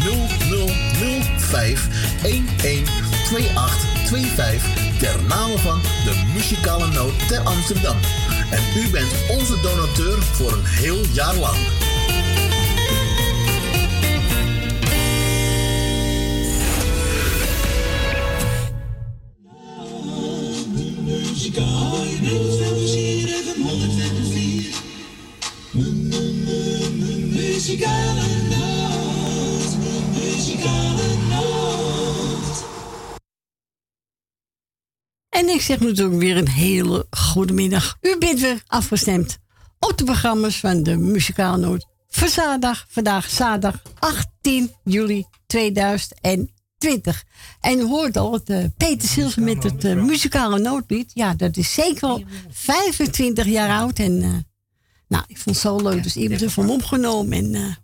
0005 112825 ter name van de muzikale noot ter Amsterdam. En u bent onze donateur voor een heel jaar lang. Muzikale ik zeg natuurlijk weer een hele goede middag. U bent weer afgestemd op de programma's van de Muzikale Noot. Voor zaterdag, vandaag zaterdag 18 juli 2020. En u hoort al het uh, Peter Silver met het uh, muzikale noodlied. Ja, dat is zeker al 25 jaar oud. En uh, nou, ik vond het zo leuk. Dus iemand heeft hem opgenomen. En,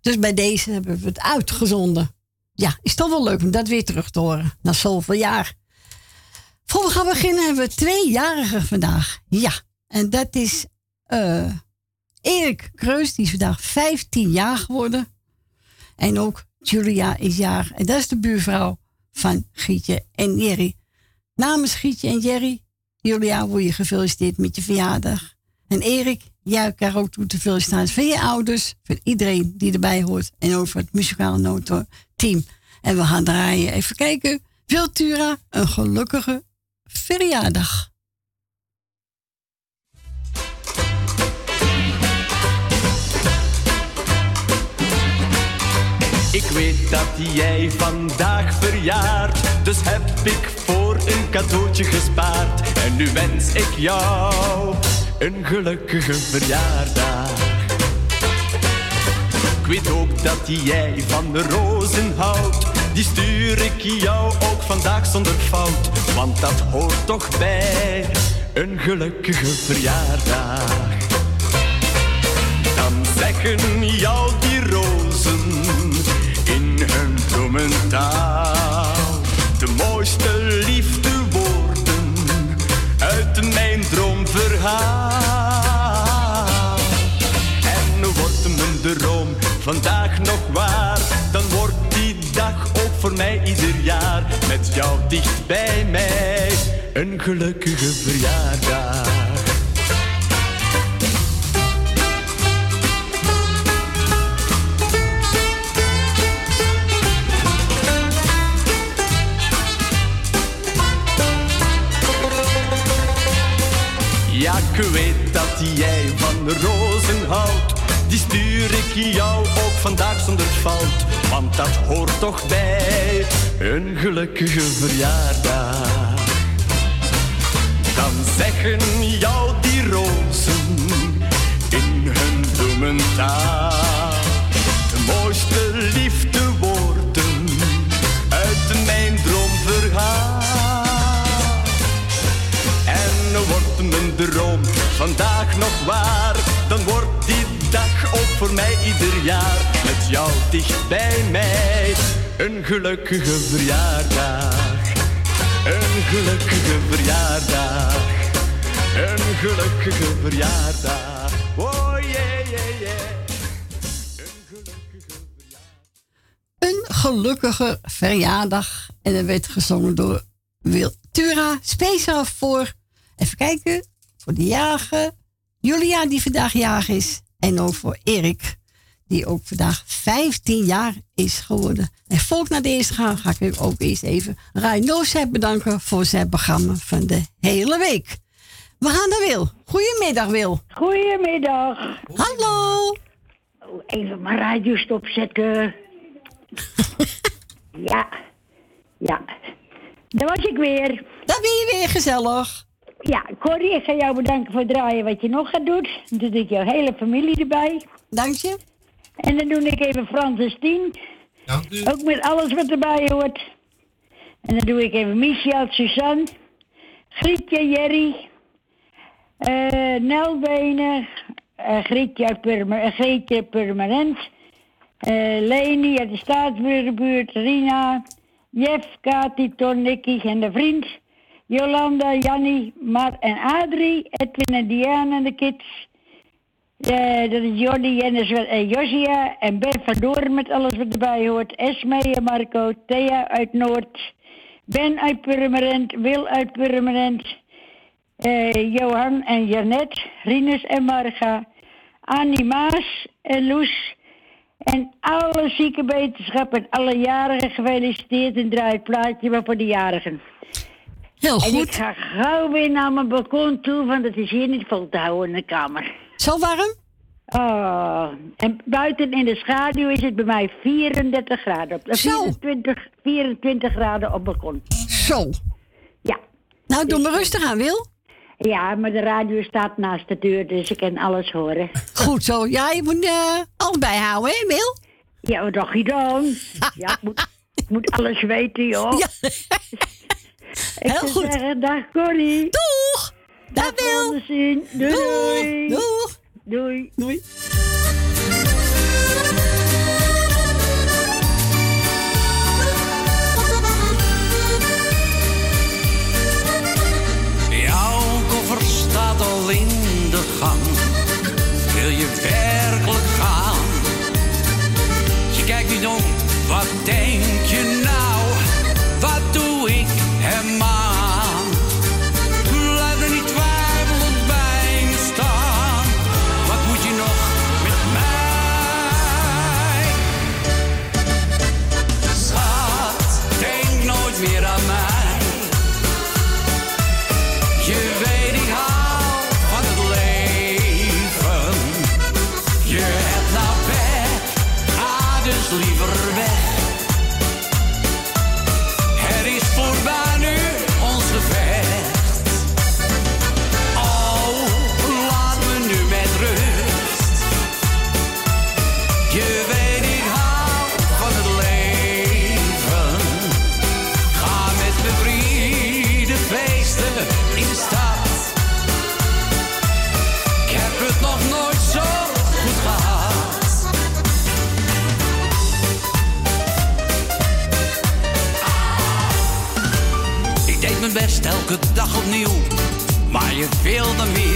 dus bij deze hebben we het uitgezonden. Ja, is toch wel leuk om dat weer terug te horen. Na zoveel jaar. Voor we gaan beginnen hebben we tweejarigen vandaag. Ja, en dat is uh, Erik Kreus. Die is vandaag 15 jaar geworden. En ook Julia is jaar. En dat is de buurvrouw van Gietje en Jerry. Namens Gietje en Jerry, Julia, word je gefeliciteerd met je verjaardag. En Erik, jij elkaar ook toe te feliciteren van je ouders, voor iedereen die erbij hoort en over het muzikale notenteam. En we gaan draaien. Even kijken. Viltura, een gelukkige verjaardag. Ik weet dat jij vandaag verjaart, dus heb ik voor een cadeautje gespaard. En nu wens ik jou een gelukkige verjaardag. Ik weet ook dat jij van de rozen houdt, stuur ik jou ook vandaag zonder fout. Want dat hoort toch bij een gelukkige verjaardag. Dan zeggen jou die rozen in hun bloementaal. De mooiste liefdewoorden uit mijn droomverhaal. Een gelukkige verjaardag. Ja, ik weet dat jij van rozen houdt. Die stuur ik jou ook vandaag zonder fout. Want dat hoort toch bij een gelukkige verjaardag. Dan zeggen jou die rozen in hun bloementaal. De mooiste liefdewoorden uit mijn droomverhaal. En wordt mijn droom vandaag nog waar, dan wordt die dag ook voor mij ieder jaar met jou dicht bij mij. Een gelukkige verjaardag, een gelukkige verjaardag, een gelukkige verjaardag. Oh yeah, yeah, yeah. Een gelukkige verjaardag. Een gelukkige verjaardag. En dat werd gezongen door Wil Tura. Speciaal voor, even kijken, voor de jarige Julia die vandaag jarig is. En ook voor Erik, die ook vandaag 15 jaar is geworden. En volk naar de eerste gaan, ga ik ook eerst even Noosheid bedanken voor zijn programma van de hele week. We gaan naar Wil. Goedemiddag Wil. Goedemiddag. Hallo. Oh, Even mijn radio stopzetten. ja, ja. Daar was ik weer. Dan ben je weer gezellig. Ja, Corrie, ik ga jou bedanken voor het draaien wat je nog gaat doen. Dan doe ik jouw hele familie erbij. Dank je. En dan doe ik even Frans en Stien. Dank u. Ook met alles wat erbij hoort. En dan doe ik even Michel, Suzanne, Grietje, Jerry, Nelbenen, eh Grietje, Purmer, eh, Greetje Permanent, Leni uit de Staatsbuurt, Rina, Jeff, Kati, Ton, Nicky en de vriend, Jolanda, Jannie, Mar en Adrie, Edwin en Diana en de kids. Eh, dat is Jordi, Jennis en Josia. En Ben van Doorn met alles wat erbij hoort. Esme en Marco. Thea uit Noord. Ben uit Purmerend. Wil uit Purmerend. eh, Johan en Janet. Rinus en Marga. Annie Maas en Loes. En alle zieke wetenschap en alle jarigen gefeliciteerd. En draai het plaatje maar voor de jarigen. Heel En ik goed. ga gauw weer naar mijn balkon toe, want het is hier niet vol te houden in de kamer. Zo warm? Oh, en buiten in de schaduw is het bij mij 34 graden. Op, eh, Zo. 24, 24 graden op balkon. Zo. Ja. Nou, doe maar rustig aan, Wil. Ja, maar de radio staat naast de deur, dus ik kan alles horen. Goed zo. Ja, je moet eh alles bijhouden, hè, Wil? Ja, wat dacht je dan? Ja, ik moet, ik moet alles weten, joh. Ja. ik heel zou goed. zeggen, dag Corrie. Doeg! Dag, Wil. Doei. Doeg! Doei. Doei. Jouw koffer staat al in de gang. Maar je wil dan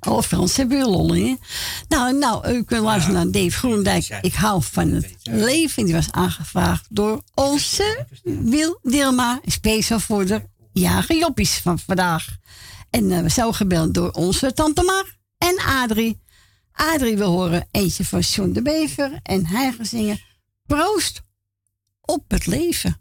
Alle Frans hebben lol. Nou, nou, u kunt luisteren naar Dave Groendijk. Ik hou van het leven. Die was aangevraagd door onze Wil Dilma. Speciaal voor de jarige joppies van vandaag. En eh, we zijn gebeld door onze tante Mar en Adrie. Adrie wil horen eentje van John de Bever. En hij gaat zingen Proost op het leven.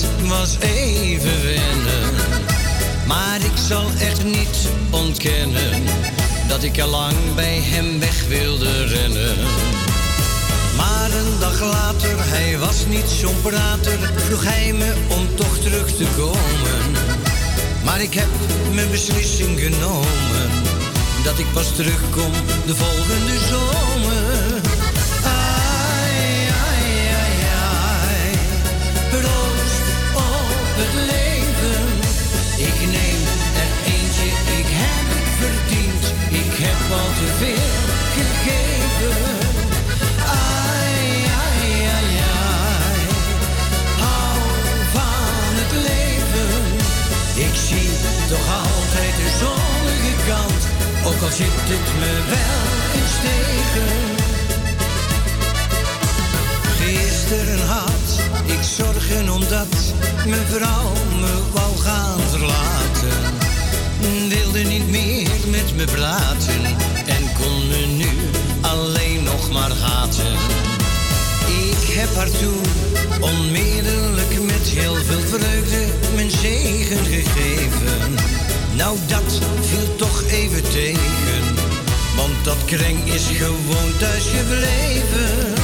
Dat was even wennen. Maar ik zal echt niet ontkennen dat ik al lang bij hem weg wilde rennen. Maar een dag later, hij was niet zo'n prater, vroeg hij me om toch terug te komen. Maar ik heb mijn beslissing genomen, dat ik pas terugkom de volgende zomer. Al te veel gegeven. Ai, ai, ai, ai. Hou van het leven. Ik zie toch altijd de zonnige kant. Ook al zit het me wel eens tegen. Gisteren had ik zorgen omdat mijn vrouw me wou gaan verlaten. Wilde niet meer met me praten en kon me nu alleen nog maar haten. Ik heb haar toen onmiddellijk met heel veel vreugde mijn zegen gegeven. Nou, dat viel toch even tegen. Want kring is gewoon thuis gebleven.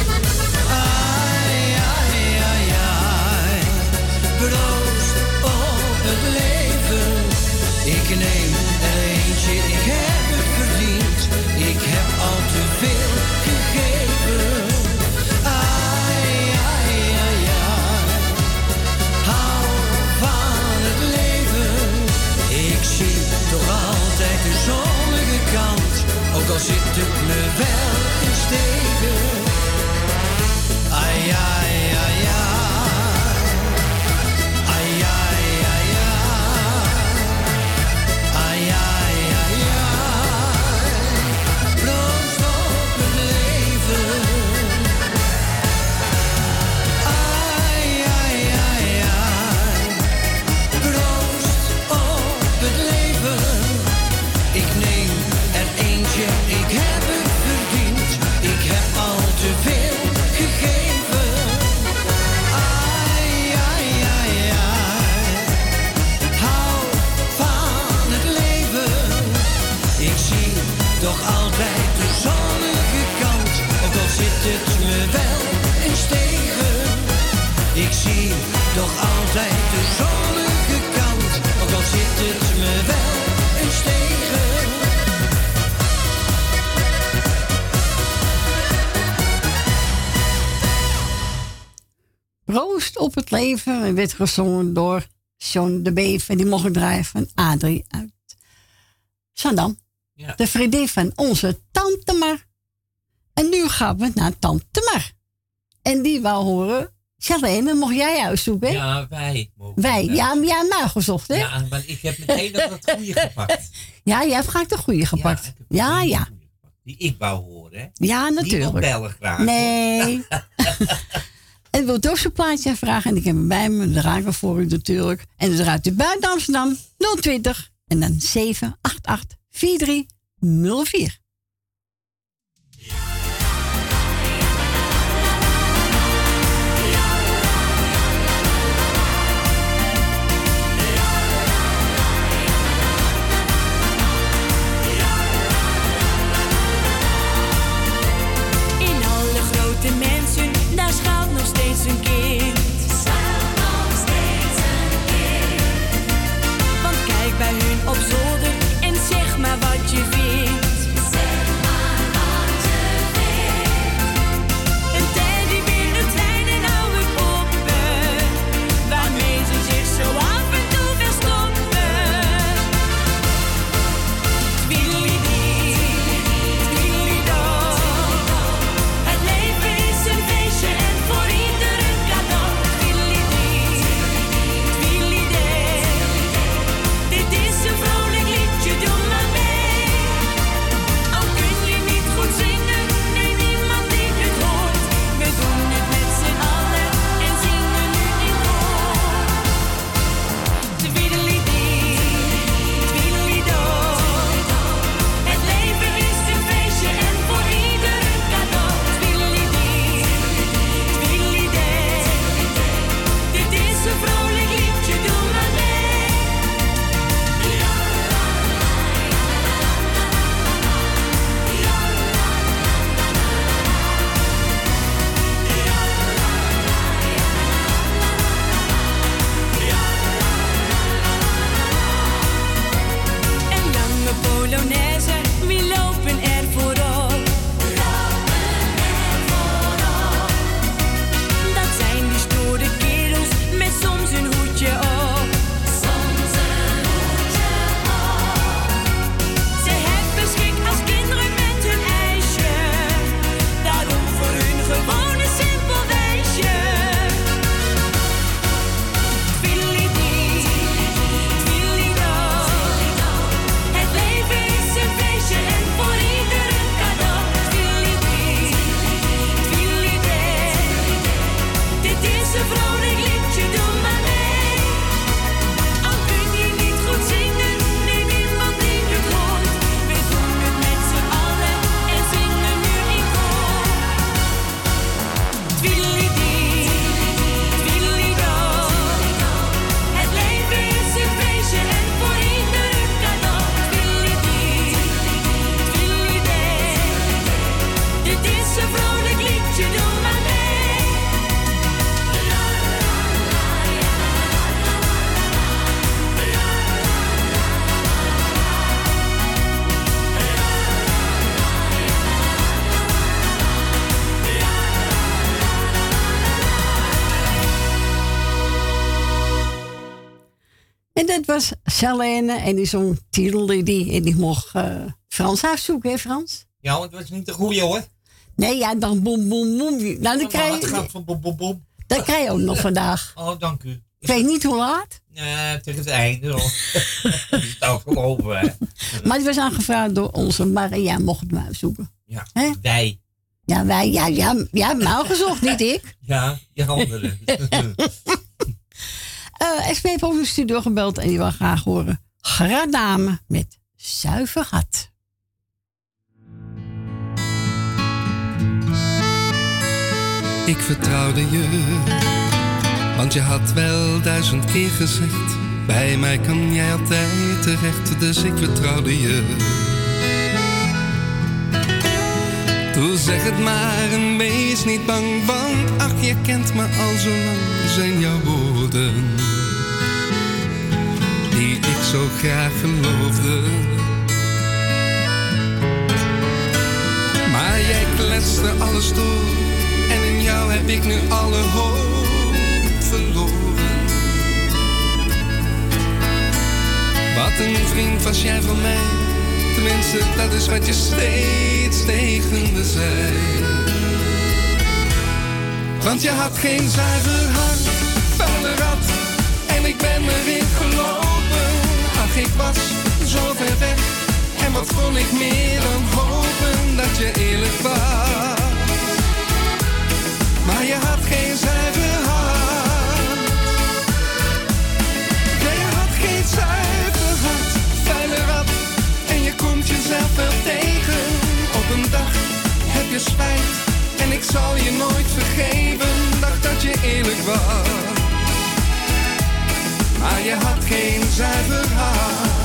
Ik eentje, ik heb het verdiend. Ik heb al te veel gegeven. Ai, ai, ai, ai. Hou van het leven. Ik zie toch altijd de zonnige kant. Ook al zit het me wel in ai, ai, ai. Proost op het leven. En werd gezongen door John de Beef. En die mocht ik draaien van Adrie uit Zandam. Ja. De vriendin van onze tante Mar. En nu gaan we naar tante Mar. En die wou horen... Charlene, mocht jij uitzoeken? hè? Ja, wij. mogen Wij, ja, maar ja, mij gezocht, hè? Ja, maar ik heb meteen nog het goede gepakt. Ja, jij hebt graag de goede gepakt. Ja, ja. Die ik wou horen, hè? Ja, natuurlijk. bellen graag. Nee. en wil ook zo'n plaatje vragen. En ik heb hem bij me. De raken voor u natuurlijk. En dan draait u buiten Amsterdam 020 en dan 788 4304. Selene en die zong Tiedeliddy. En die mocht eh, Frans uitzoeken, hè Frans? Ja, want het was niet de goeie hoor. Nee, ja, dan boem, boem, boem. Nou, dan Maar krijg je, van dat krijg je ook nog vandaag. Oh, dank u. Ik weet niet hoe laat, Ja, tegen het einde al. Dat is nou geloven, hè. maar die was aangevraagd door onze Maria, mocht het maar uitzoeken. Ja, Hè? wij. Ja, wij, ja, ja, ja, nou gezocht, niet ik. Ja, je anderen. Eh SP heeft de studio gebeld en die wil graag horen. Gradame met zuiver hart. Ik vertrouwde je, want je had wel duizend keer gezegd: Bij mij kan jij altijd terecht, dus ik vertrouwde je. Doe zeg het maar en wees niet bang, want ach, je kent me al zo lang, zijn jouw woorden. Die ik zo graag geloofde. Maar jij kletste alles door en in jou heb ik nu alle hoop verloren. Wat een vriend was jij van mij, tenminste dat is wat je steeds tegen me zei. Want je had geen zuiver hart, en ik ben erin gelopen. Ach, ik was zo ver weg, en wat kon ik meer dan hopen dat je eerlijk was. Maar je had geen zuiver hart. Nee, je had geen zuiver hart, vuile rat. En je komt jezelf wel tegen. Op een dag heb je spijt. En ik zal je nooit vergeven. Dacht dat je eerlijk was. Maar je had geen zuiver.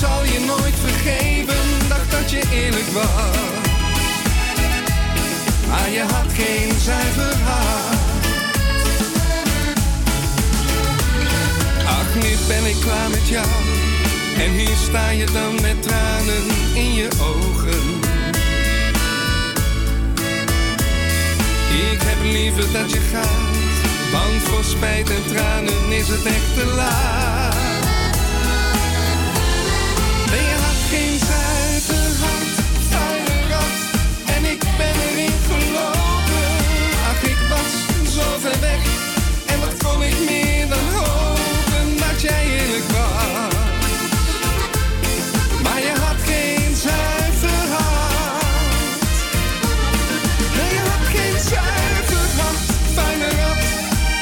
Zal je nooit vergeven. Dacht dat je eerlijk was. Maar je had geen zuiver hart. Ach, nu ben ik klaar met jou. En hier sta je dan met tranen in je ogen. Ik heb liever dat je gaat, want voor spijt en tranen is het echt te laat. Ik meer dan hopen dat jij eerlijk was. Maar je had geen zuiver hart. Je had geen zuiver hart, vuile rat.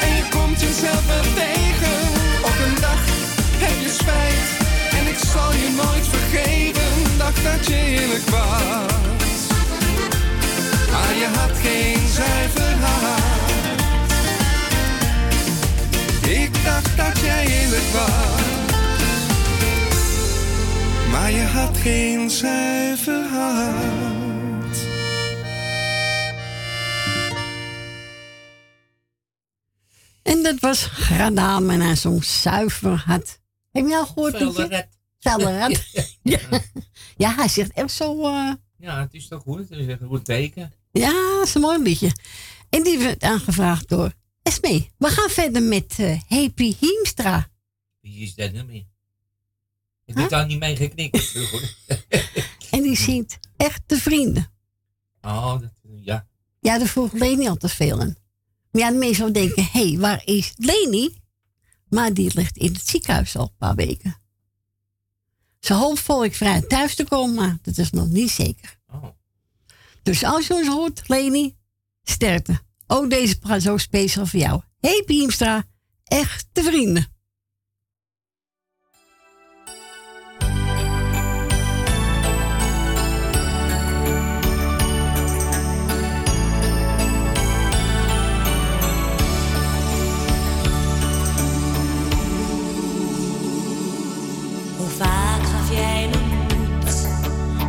En je komt jezelf wel tegen. Op een dag heb je spijt. En ik zal je nooit vergeven. Dacht dat je eerlijk was. Maar je had geen zuiver hart. Had geen zuiver hart. En dat was Gradame en hij zong zuiver hart. Heb je al gehoord? Pietje? rat. Vuile rat. ja. ja, hij zegt echt zo... eh, Ja, het is toch goed. Het is echt een goed teken. Ja, dat is een mooi liedje. En die werd aangevraagd door Esme. We gaan verder met eh Happy Hiemstra. Wie is dat nou meer? Ik heb daar niet mee geknikt. En die zingt Echte Vrienden. Oh, dat, ja. Ja, daar vroeg Leni altijd veel aan. Maar ja, de mensen zouden denken, hé, hey, waar is Leni? Maar die ligt in het ziekenhuis al een paar weken. Ze hoopt volgend vrij thuis te komen, maar dat is nog niet zeker. Oh. Dus als je ons hoort, Leni, sterkte. Ook deze praat zo speciaal voor jou. Hey Piemstra, echte vrienden.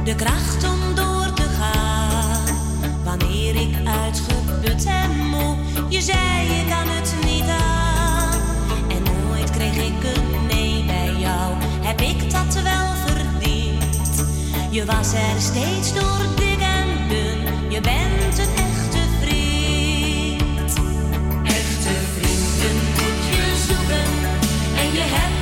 De kracht om door te gaan. Wanneer ik uitgeput en moe, je zei je kan het niet aan. En nooit kreeg ik een nee bij jou, heb ik dat wel verdiend. Je was er steeds door dik en dun, je bent een echte vriend. Echte vrienden moet je zoeken en je hebt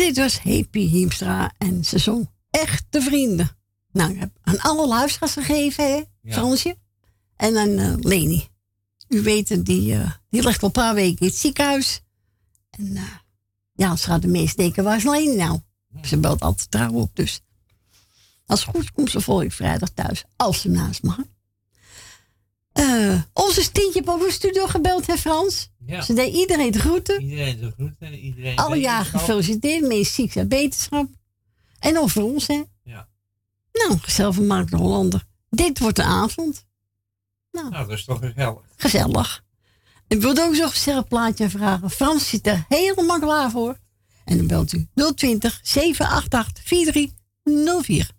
dit was Happy Hiemstra en ze zong Echte Vrienden. Nou, ik heb aan alle luisteraars gegeven, hè, Ja. Fransje. En aan eh, Leni. U weet het, die, eh, die ligt al een paar weken in het ziekenhuis. En eh, ja, ze gaat de meest denken, waar is Leni nou? Ze belt altijd trouw op, dus. Als het goed is, komt ze volgende vrijdag thuis. Als ze naast mag. Onze Stientje heeft over de studio gebeld, hè Frans? Ja. Ze deed iedereen de groeten. Iedereen de groeten, iedereen Alle jaren gefeliciteerd, meest ziek en beterschap. En over ons, hè? Ja. Nou, gezellig de Hollander. Dit wordt de avond. Nou, dat is toch gezellig. Gezellig. Ik wilde ook zo'n gezellig plaatje vragen. Frans zit er helemaal klaar voor. En dan belt u 020 788 4304.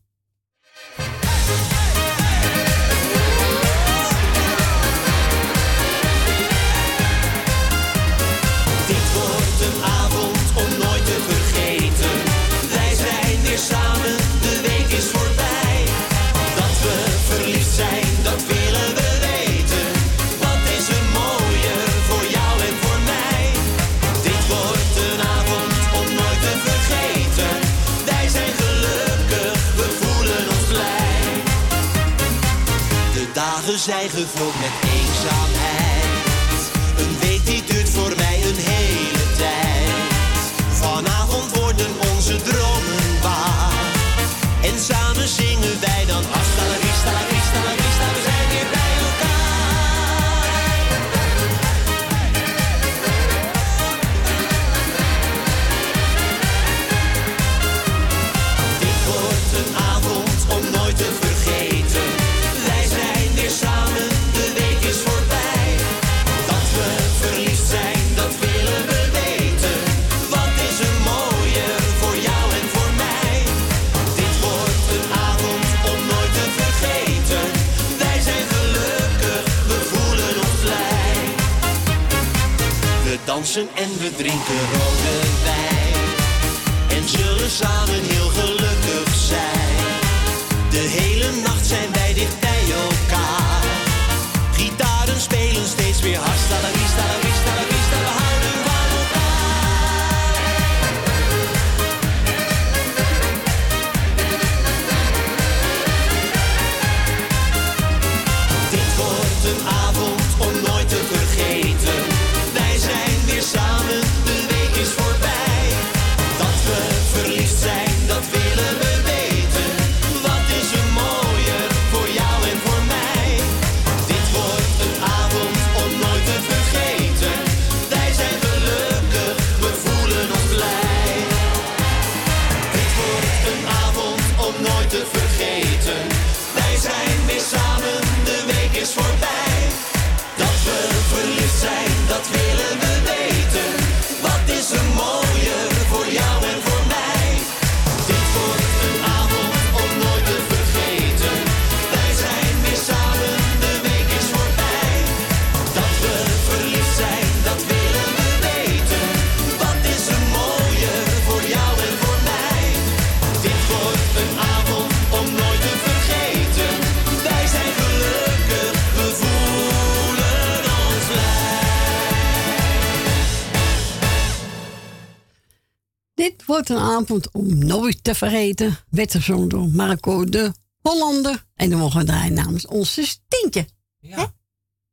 om nooit te vergeten, werd gezongen door Marco de Hollander. En dan mogen we draaien namens ons Stientje. Ja. He?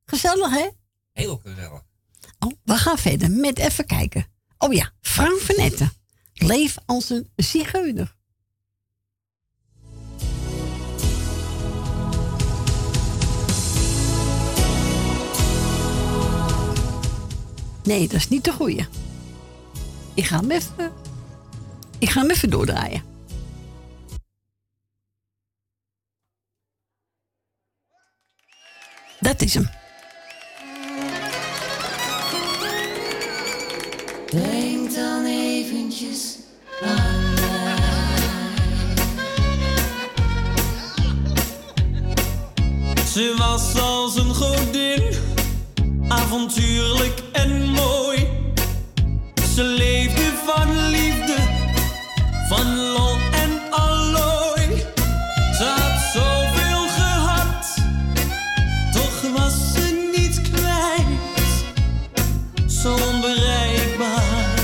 Gezellig, hè? Heel gezellig. Oh, we gaan verder met even kijken. Oh ja, Frank Netten. Leef als een zigeuner. Nee, dat is niet de goeie. Ik ga met. even ik ga hem even doordraaien. Dat is hem. Denk dan eventjes aan mij. Ze was als een godin, avontuurlijk en mooi. Ze leefde van liefde van lol en aloi, ze had zoveel gehad, toch was ze niet klein, zo onbereikbaar.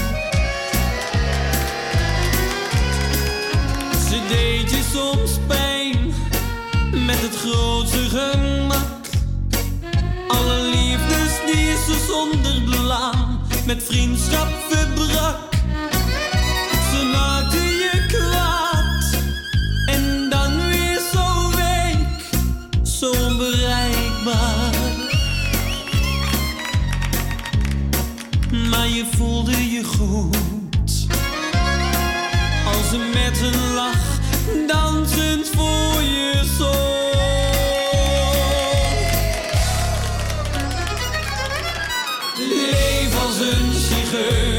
Ze deed je soms pijn met het grootste gemak: alle liefdes die ze zonder blaam met vriendschap verbrak. voelde je goed. Als ze met een lach dansend voor je zon. Leef als een zigeuner.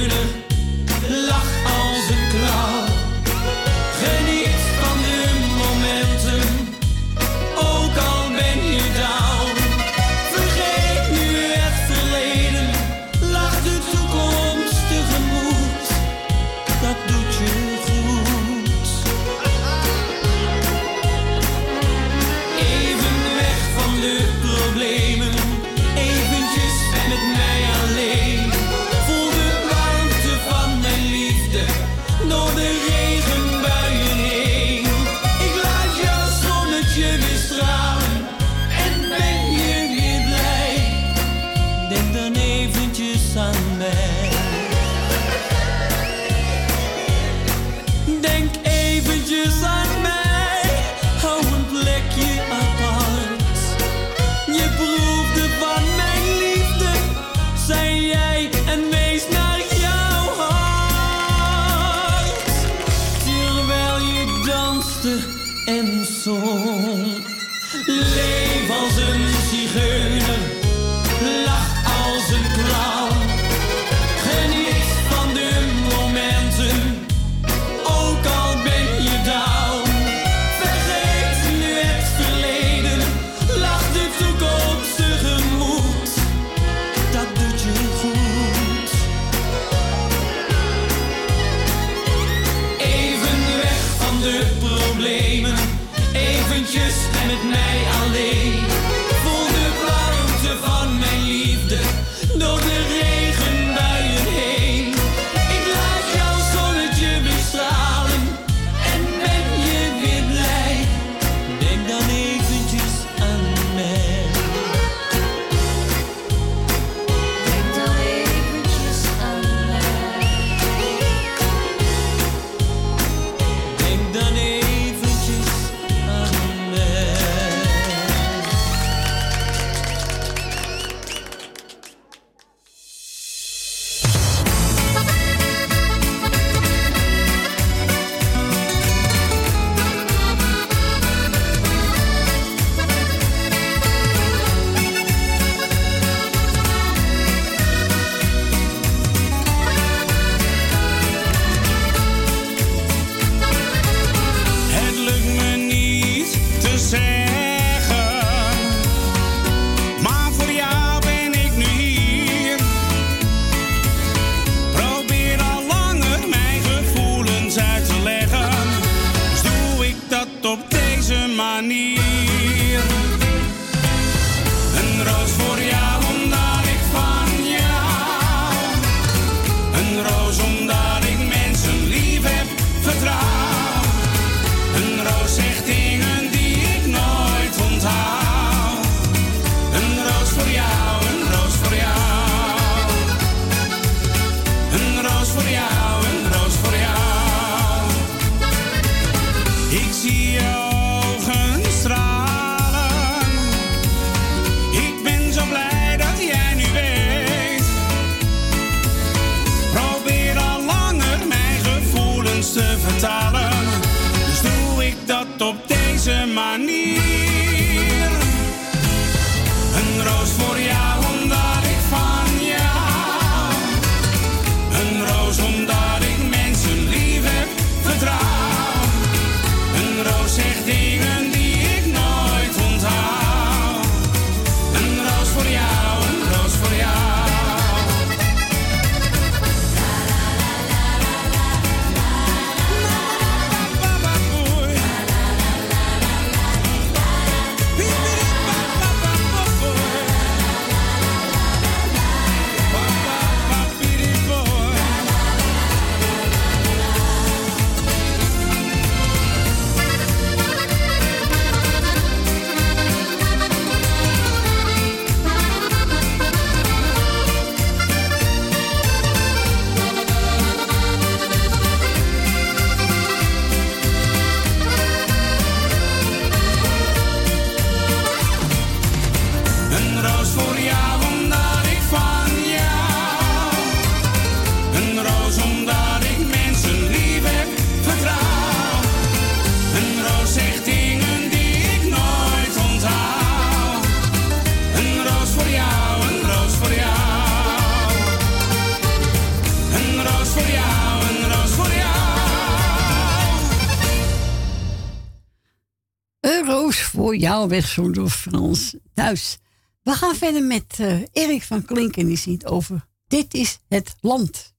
Jouw jou weg door Frans thuis. We gaan verder met uh, Erik van Klinken. Die ziet over Dit is het Land.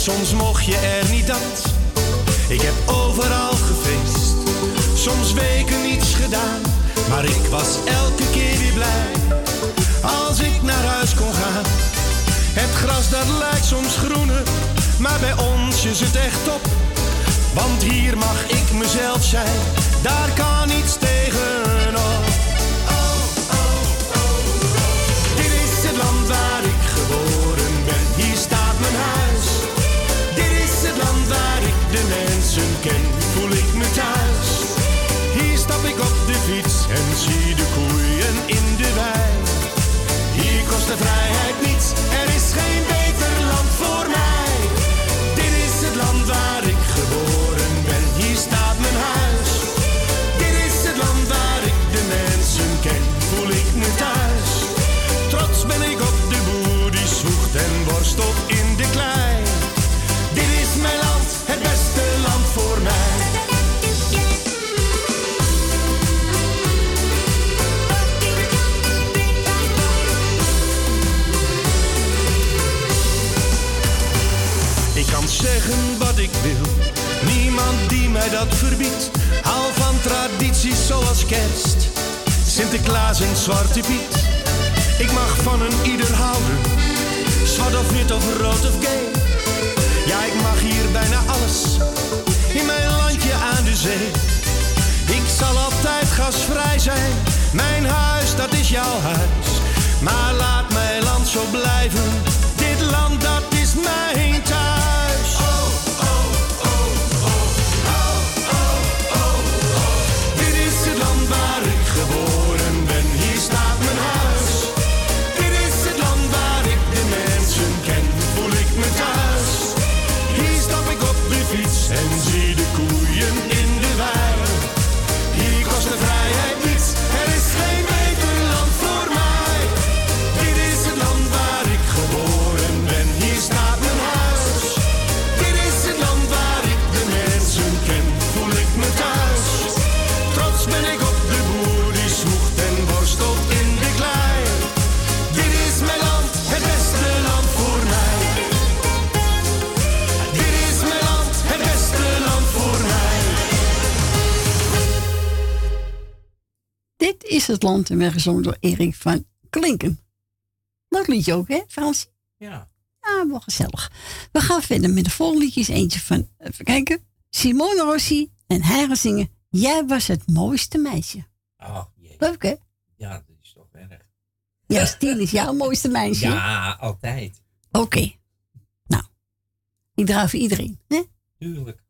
soms mocht je er niet dat. Ik heb overal gefeest, soms weken niets gedaan. Maar ik was elke keer weer blij, als ik naar huis kon gaan. Het gras dat lijkt soms groener, maar bij ons is het echt top. Want hier mag ik mezelf zijn, daar kan niets dat. Hou van tradities zoals kerst, Sinterklaas en Zwarte Piet. Ik mag van een ieder houden, zwart of wit of rood of gay. Ja, ik mag hier bijna alles, in mijn landje aan de zee. Ik zal altijd gasvrij zijn, mijn huis dat is jouw huis. Maar laat mijn land zo blijven, dit land dat is mijn thuis. Het land en werd gezongen door Erik van Klinken. Dat liedje ook, hè, Frans? Ja. Ja, wel gezellig. We gaan verder met de volgende liedjes. Eentje van, even kijken, Simone Rossi. En hij gaat zingen, jij was het mooiste meisje. Oh, jee. Leuk, hè? Ja, dat is toch erg. Ja, Stien is jouw mooiste meisje. Ja, altijd. Oké. Nou, ik draai voor iedereen, hè? Tuurlijk.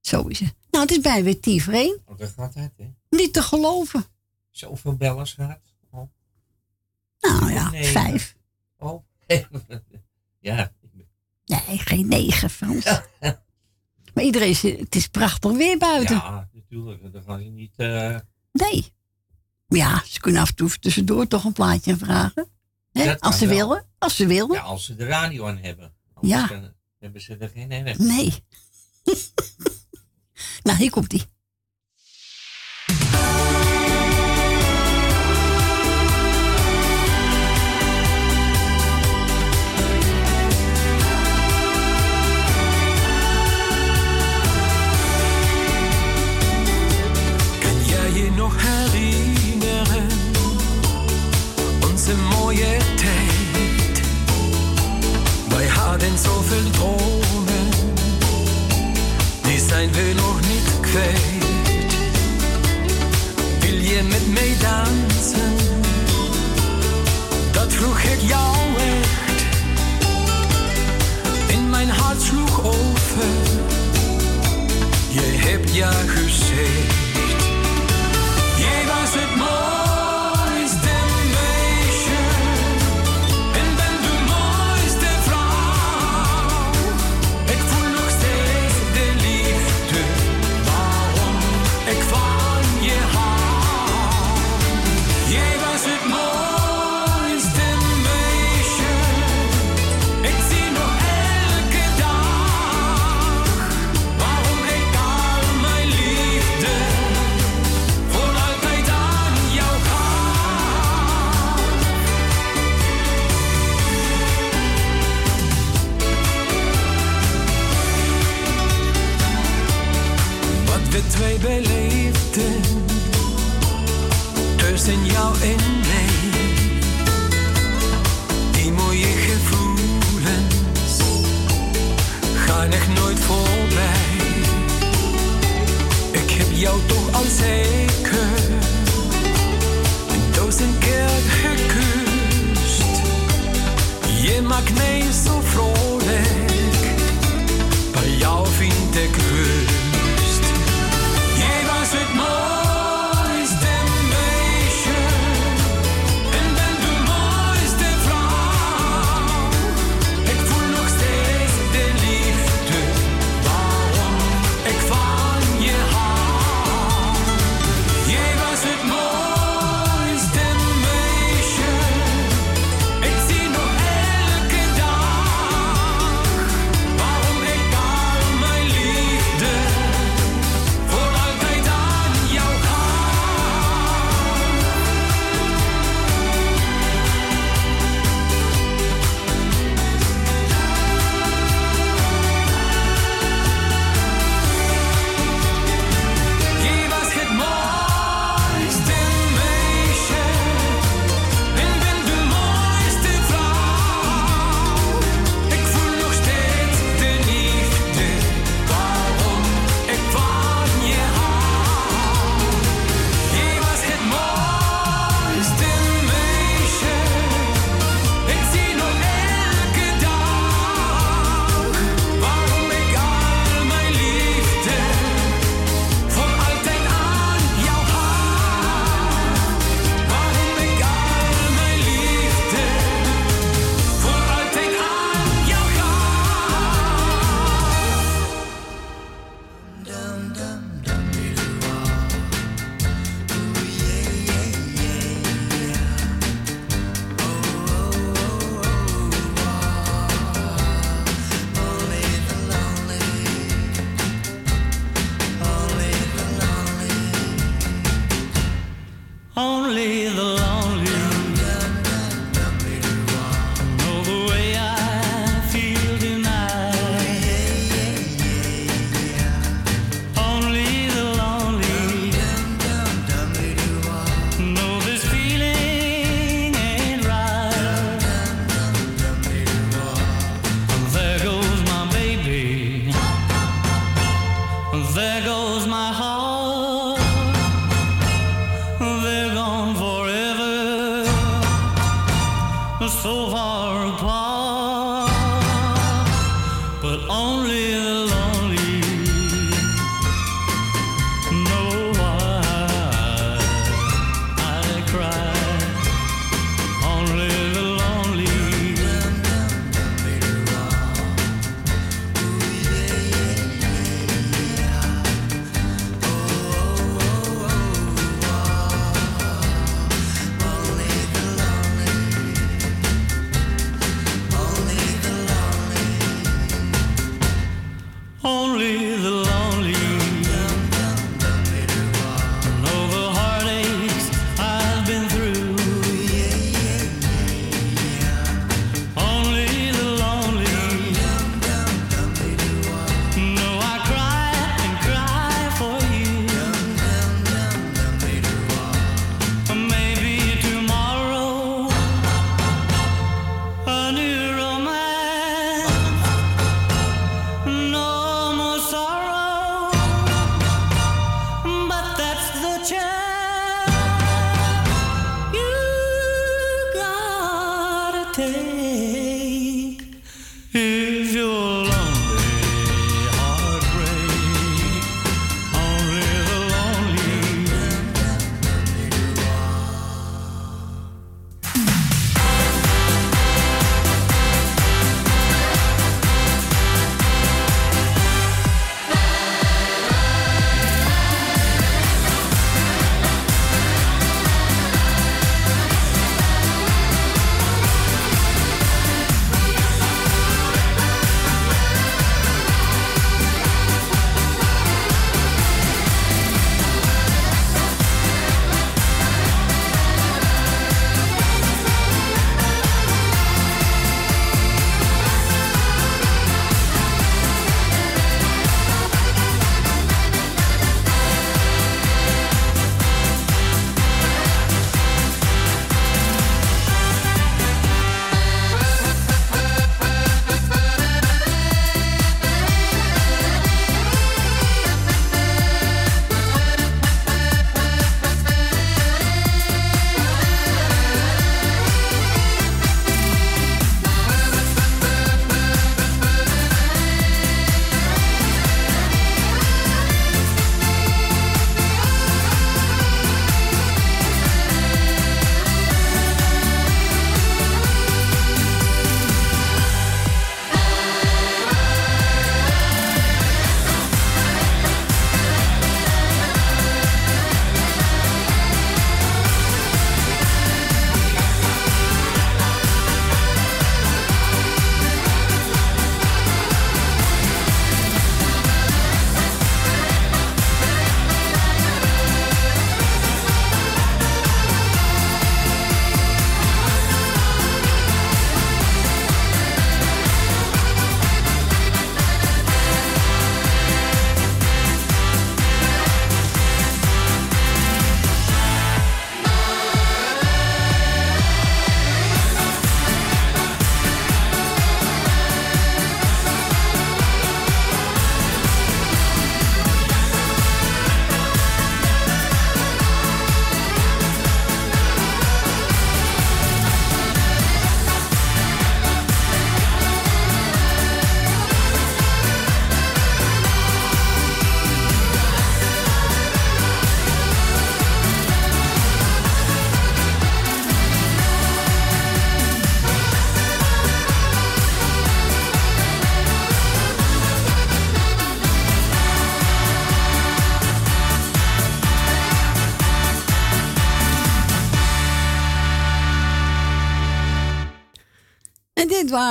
Zo is het. Nou, het is bij weer Tiefreen. Want dat gaat uit, hè. Niet te geloven. Zoveel bellers gaat. Oh. Nou ja, Nee. vijf. Oh. ja. Nee, geen negen, Frans. Maar iedereen is, het is prachtig weer buiten. Ja, natuurlijk. Dan ga je niet... eh, Nee. Ja, ze kunnen af en toe tussendoor toch een plaatje vragen. Hè? Als ze wel. willen. Als ze willen. Ja, als ze de radio aan hebben. Anders Ja. hebben ze er geen erg. Nee. nou, hier komt ie. Nog herinneren? Onze mooie tijd. Wij hadden zoveel dromen. Die zijn we nog niet kwijt. Wil je met mij dansen? Dat vroeg ik jou echt. In mijn hart sloeg over. Je hebt ja gezegd. Jij was het jou en mij. Die mooie gevoelens gaan echt nooit voorbij. Ik heb jou toch al zeker een duizend keer gekust. Je maakt mij zo vrolijk, bij jou vind ik rust.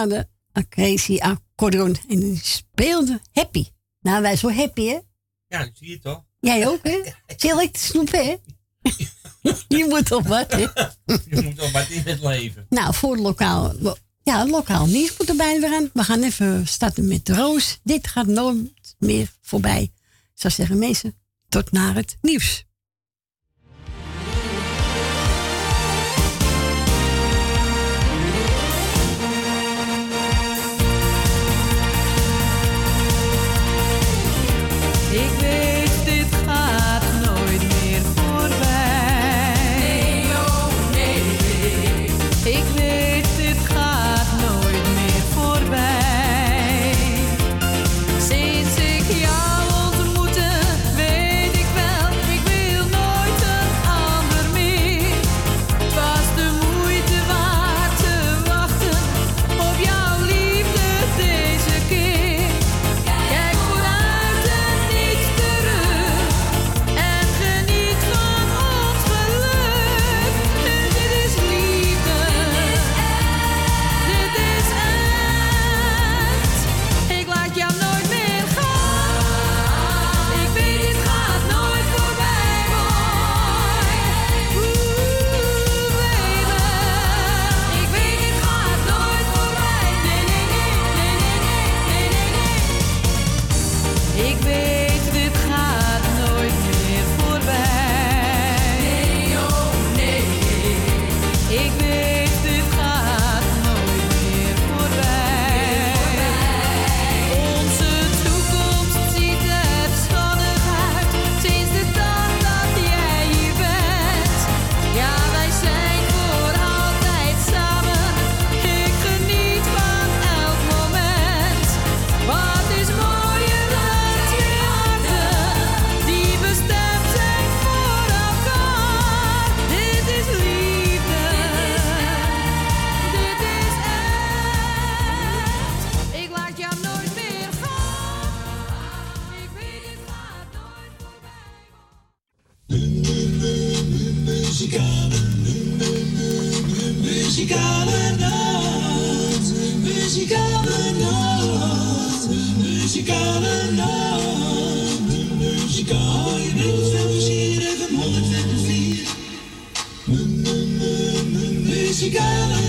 De Crazy Accordeon. En die speelde happy. Nou, wij zo happy, hè? Ja, dat zie je toch? Jij ook, hè? Zit ik te snoepen, hè? Je moet toch wat, hè? Je moet toch wat in het leven. Nou, voor het lokaal, lo- ja, lokaal nieuws moet er bijna weer aan. We gaan even starten met de Roos. Dit gaat nooit meer voorbij. Ik zou zeggen, mensen, tot naar het nieuws. Muzikale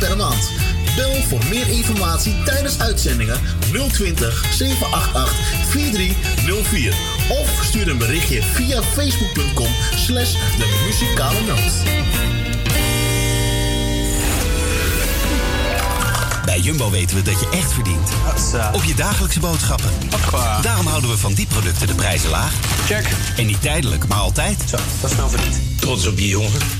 per maand. Bel voor meer informatie tijdens uitzendingen 020 788 4304 of stuur een berichtje via facebook.com slash de muzikale noot. Bij Jumbo weten we dat je echt verdient. Op je dagelijkse boodschappen. Daarom houden we van die producten de prijzen laag. Check. En niet tijdelijk, maar altijd. Zo, dat is wel verdiend. Trots op je jongen.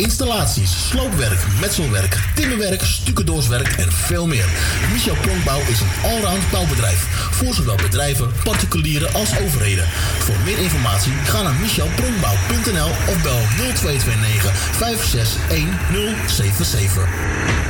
Installaties, sloopwerk, metselwerk, timmerwerk, stucadoorswerk en veel meer. Michel Pronkbouw is een allround bouwbedrijf. Voor zowel bedrijven, particulieren als overheden. Voor meer informatie ga naar michelpronkbouw.nl of bel 0229 561077. Café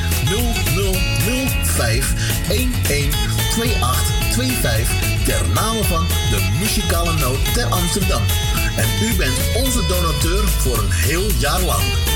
0005 112825 ter name van de muzikale noot ter Amsterdam. En u bent onze donateur voor een heel jaar lang.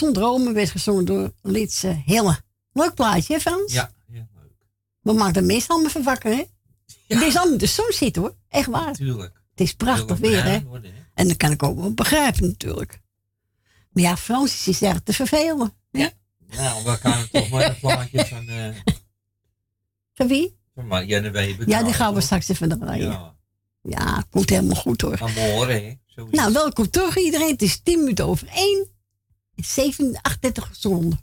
Zon Dromen werd gezongen door Litse Hille. Leuk plaatje, hè Frans? Ja, We maken de meest allemaal van wakker, hè? Het is allemaal de zon zitten, hoor. Echt waar. natuurlijk. Het is prachtig weer, hè? bruin worden, hè? En dat kan ik ook wel begrijpen, natuurlijk. Maar ja, Frans is echt te vervelen. Ja. Nou, we gaan toch maar een plaatje van, eh Van wie? van Marianne Weber. Ja, die gaan we straks even draaien. Ja, Ja, komt helemaal goed, hoor. Amore, hè? Nou, welkom terug iedereen. Het is 10 minuten over 1. 7, 38 seconden.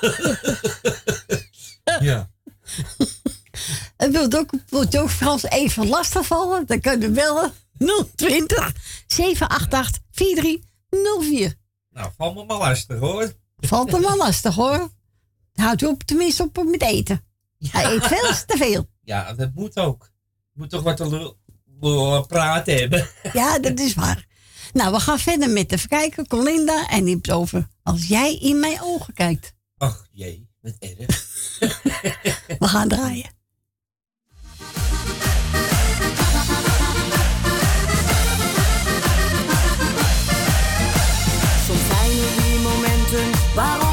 Ja. En wilt, ook, wilt ook Frans even lastigvallen? Dan kun je bellen 020 788 4304. Nou, val me maar lastig, hoor. Valt hem wel lastig hoor. Houdt u op tenminste op met eten. Hij eet veel te veel. Ja, dat moet ook. Je moet toch wat te praten hebben. Ja, dat is waar. Nou, we gaan verder met even kijken. Colinda en die over als jij in mijn ogen kijkt. Ach jee, wat erg. We gaan draaien. Soms zijn er die momenten waarop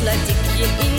sluit ik je in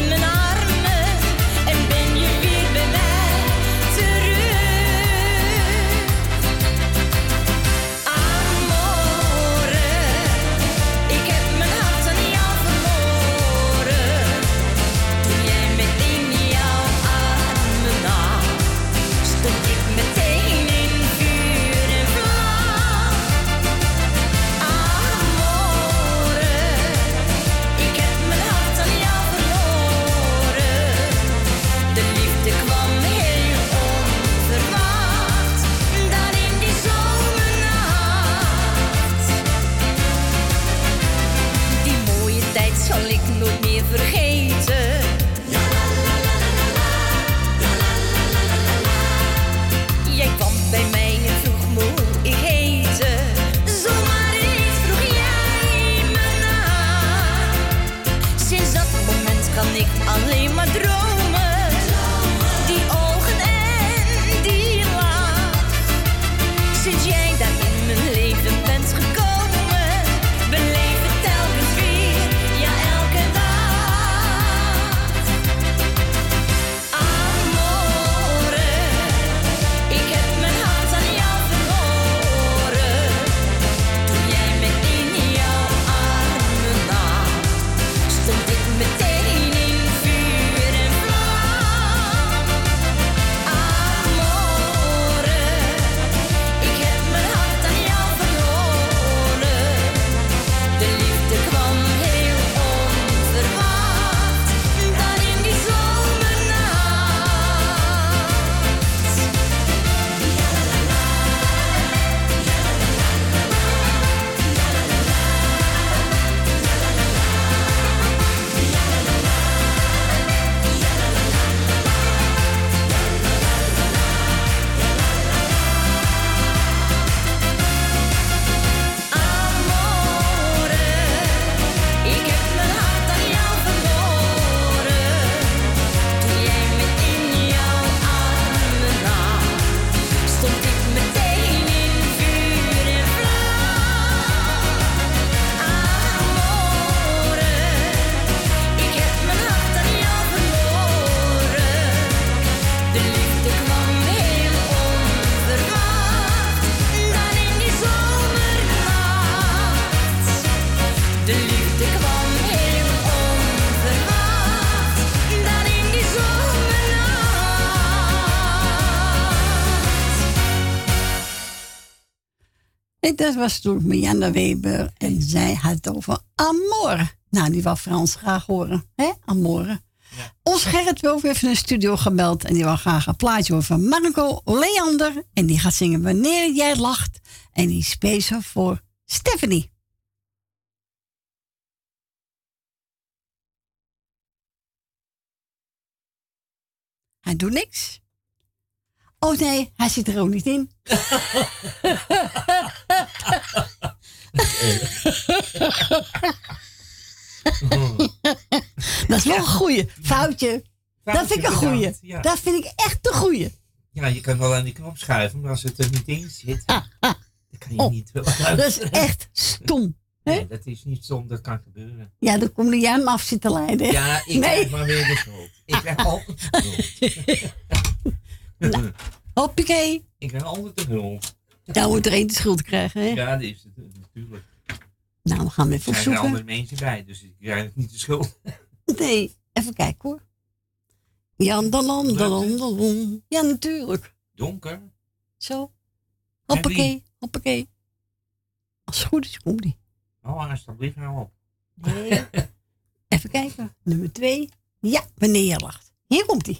dat was toen Marianne Weber en zij had het over Amore. Nou, die wil Frans graag horen, hè? Amore. Ons Gerrit Wolf heeft in de studio gebeld en die wil graag een plaatje horen van Marco Leander. En die gaat zingen Wanneer jij lacht. En die speciaal voor Stephanie. Hij doet niks. Oh nee, hij zit er ook niet in. Dat is wel een goeie. Foutje. Dat vind ik een goeie. ja. Dat vind ik echt een goeie. Ja, je kan wel aan die knop schuiven, maar als het er niet in zit, dan kan je niet wel Oh, Dat is echt stom. hè? Nee, dat is niet stom, dat kan gebeuren. Ja, dan kom jij hem af zitten leiden. Ja, ik nee. maar weer de schuld. Ik krijg altijd de schuld. Hoppakee. Ik krijg altijd de schuld. Daar moet er één de schuld krijgen, hè? Ja, dat is het eh, natuurlijk. Nou, we gaan hem even Er zijn er andere opzoeken. mensen bij, dus ik krijg niet de schuld. Nee, even kijken hoor. Jan Land, de Land. Ja, natuurlijk. Donker. Zo. Hoppakee, hoppakee. Als het goed is, komt die. Oh, alsjeblieft nou op. Nee. Even kijken. Nummer twee. Ja, wanneer je lacht. Hier komt hij.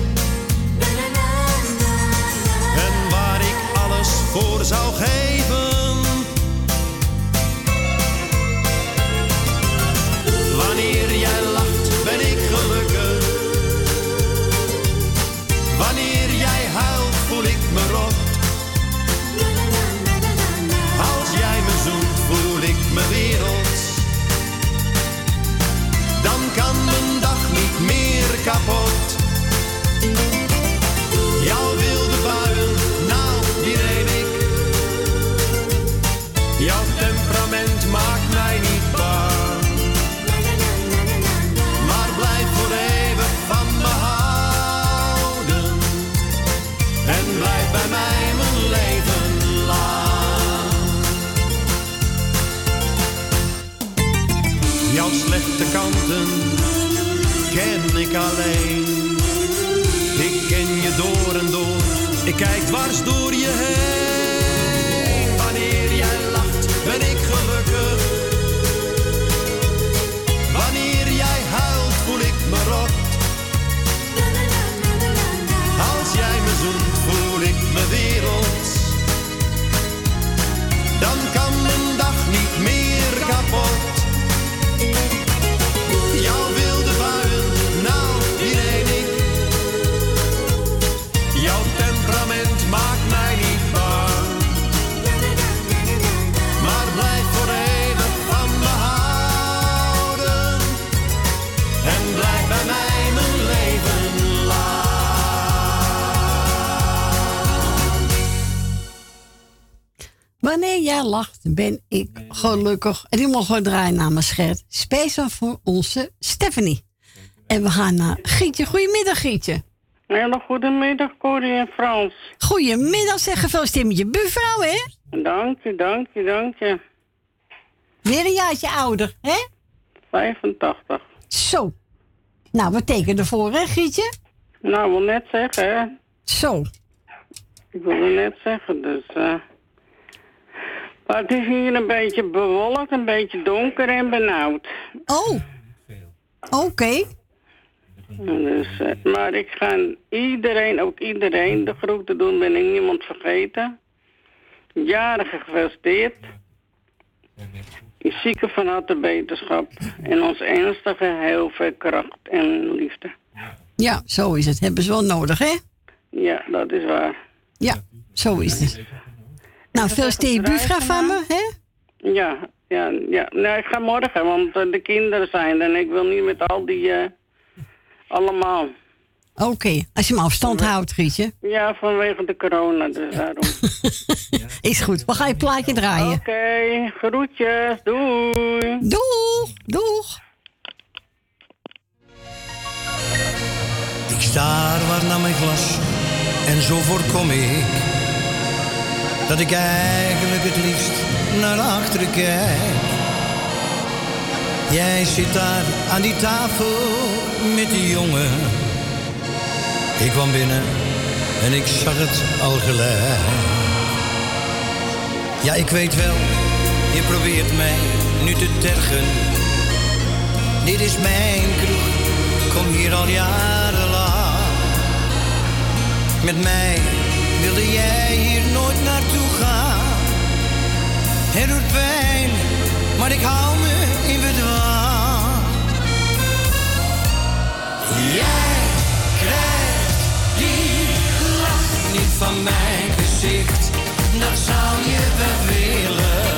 Voor zou geven. Kijk dwars door je heen. Wanneer jij lacht, ben ik gelukkig. En die mogen we draaien namens Gert. Speciaal voor onze Stephanie. En we gaan naar Gietje. Goedemiddag, Gietje. Hele goedemiddag, Corrie en Frans. Goedemiddag, zeg gefeliciteerd met je buurvrouw, hè? Dank je, dank je, dank je. Weer een jaartje ouder, hè? 85. Zo. Nou, wat tekenen ervoor, hè, Gietje? Nou, ik wil net zeggen, hè. Zo. Ik wilde net zeggen, dus... eh maar het is hier een beetje bewolkt, een beetje donker en benauwd. Oh. Oké. Dus, eh, maar ik ga iedereen, ook iedereen, de groeten doen. Ben ik niemand vergeten. Jarige gefeliciteerd. Zieken van harte beterschap. En ons ernstige heel veel kracht en liefde. Ja, zo is het. Hebben ze wel nodig, hè? Ja, dat is waar. Ja, zo is het. Nou, feliciteer je buurvrouw van me, hè? Ja, ja, ja. Nee, ik ga morgen, want eh, de kinderen zijn er en ik wil niet met al die... eh, allemaal. Oké, als je hem afstand houdt, Gietje. Ja, vanwege de corona, dus daarom. Is goed. We gaan je plaatje draaien. Oké, groetjes. Doei. Doeg. Doeg. Ik staar waar naar mijn glas en zo voorkom ik dat ik eigenlijk het liefst naar achteren kijk. Jij zit daar aan die tafel met die jongen. Ik kwam binnen en ik zag het al gelijk. Ja, ik weet wel, je probeert mij nu te tergen. Dit is mijn kroeg, kom hier al jarenlang. Met mij wilde jij hier nooit naartoe gaan. Het doet pijn, maar ik hou me in bedwang. Jij krijgt die lach niet van mijn gezicht, dat zou je wel willen.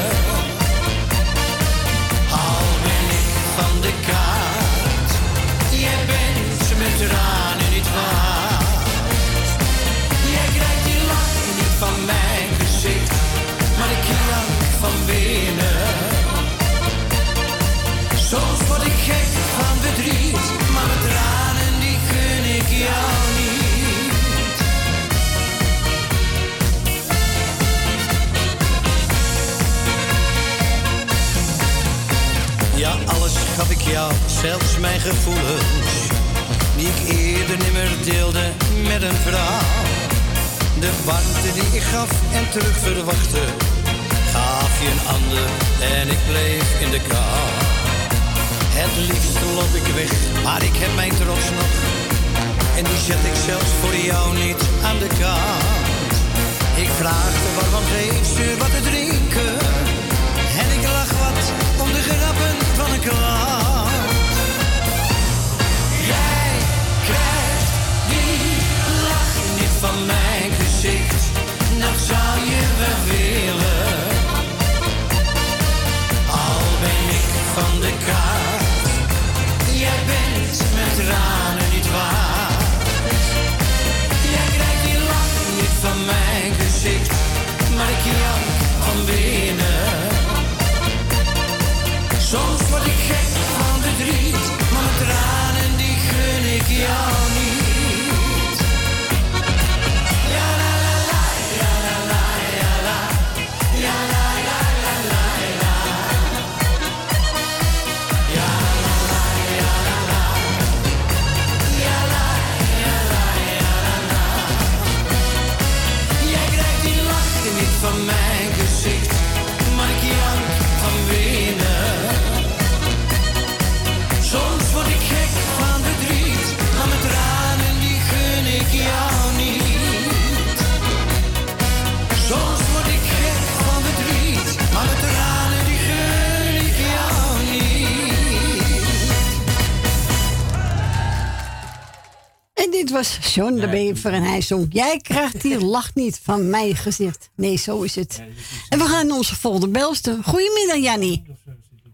John de Bever en hij zong... Jij krijgt die lach niet van mijn gezicht. Nee, zo is het. En we gaan naar onze volgende belster. Goedemiddag, Jannie.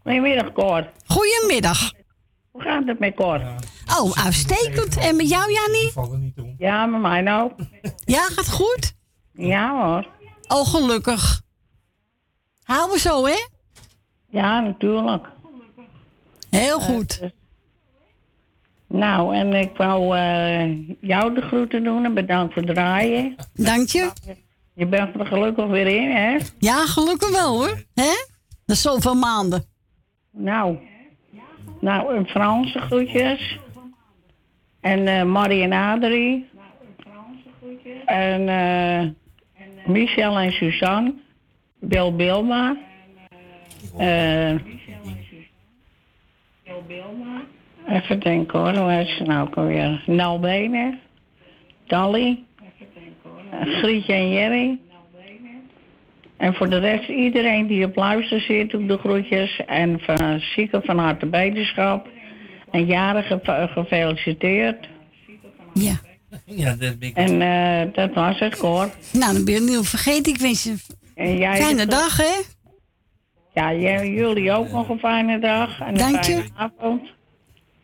Goedemiddag, Cor. Goedemiddag. Hoe gaat het met Cor? Oh, uitstekend. En met jou, Jannie? Ja, met mij nou. Ja, gaat goed? Ja hoor. Oh, gelukkig. Houden we zo, hè? Ja, natuurlijk. Heel goed. Nou, en ik wou eh, jou de groeten doen en bedankt voor het draaien. Dank je. Je bent er gelukkig weer in, hè? Ja, gelukkig wel, hoor. Hè? Dat is zoveel maanden. Nou, nou, een Franse groetjes. En eh Marie en Adrie. En eh Michel en Suzanne. Bill Bilma. Eh even denken hoor, hoe heet ze nou ook alweer? Nel Benen. Dolly. eh, Grietje en Jerry. En voor de rest iedereen die op luister zit, doe ik de groetjes. En van zieken van harte beterschap. En jarigen ge- gefeliciteerd. Ja. Ja, dat ben ik. En eh, dat was het, Cor. Nou, dan ben je het niet vergeten. Ik wens je En een fijne dag, hè? Ja, jullie ook nog een fijne dag. En een Dank je. fijne avond.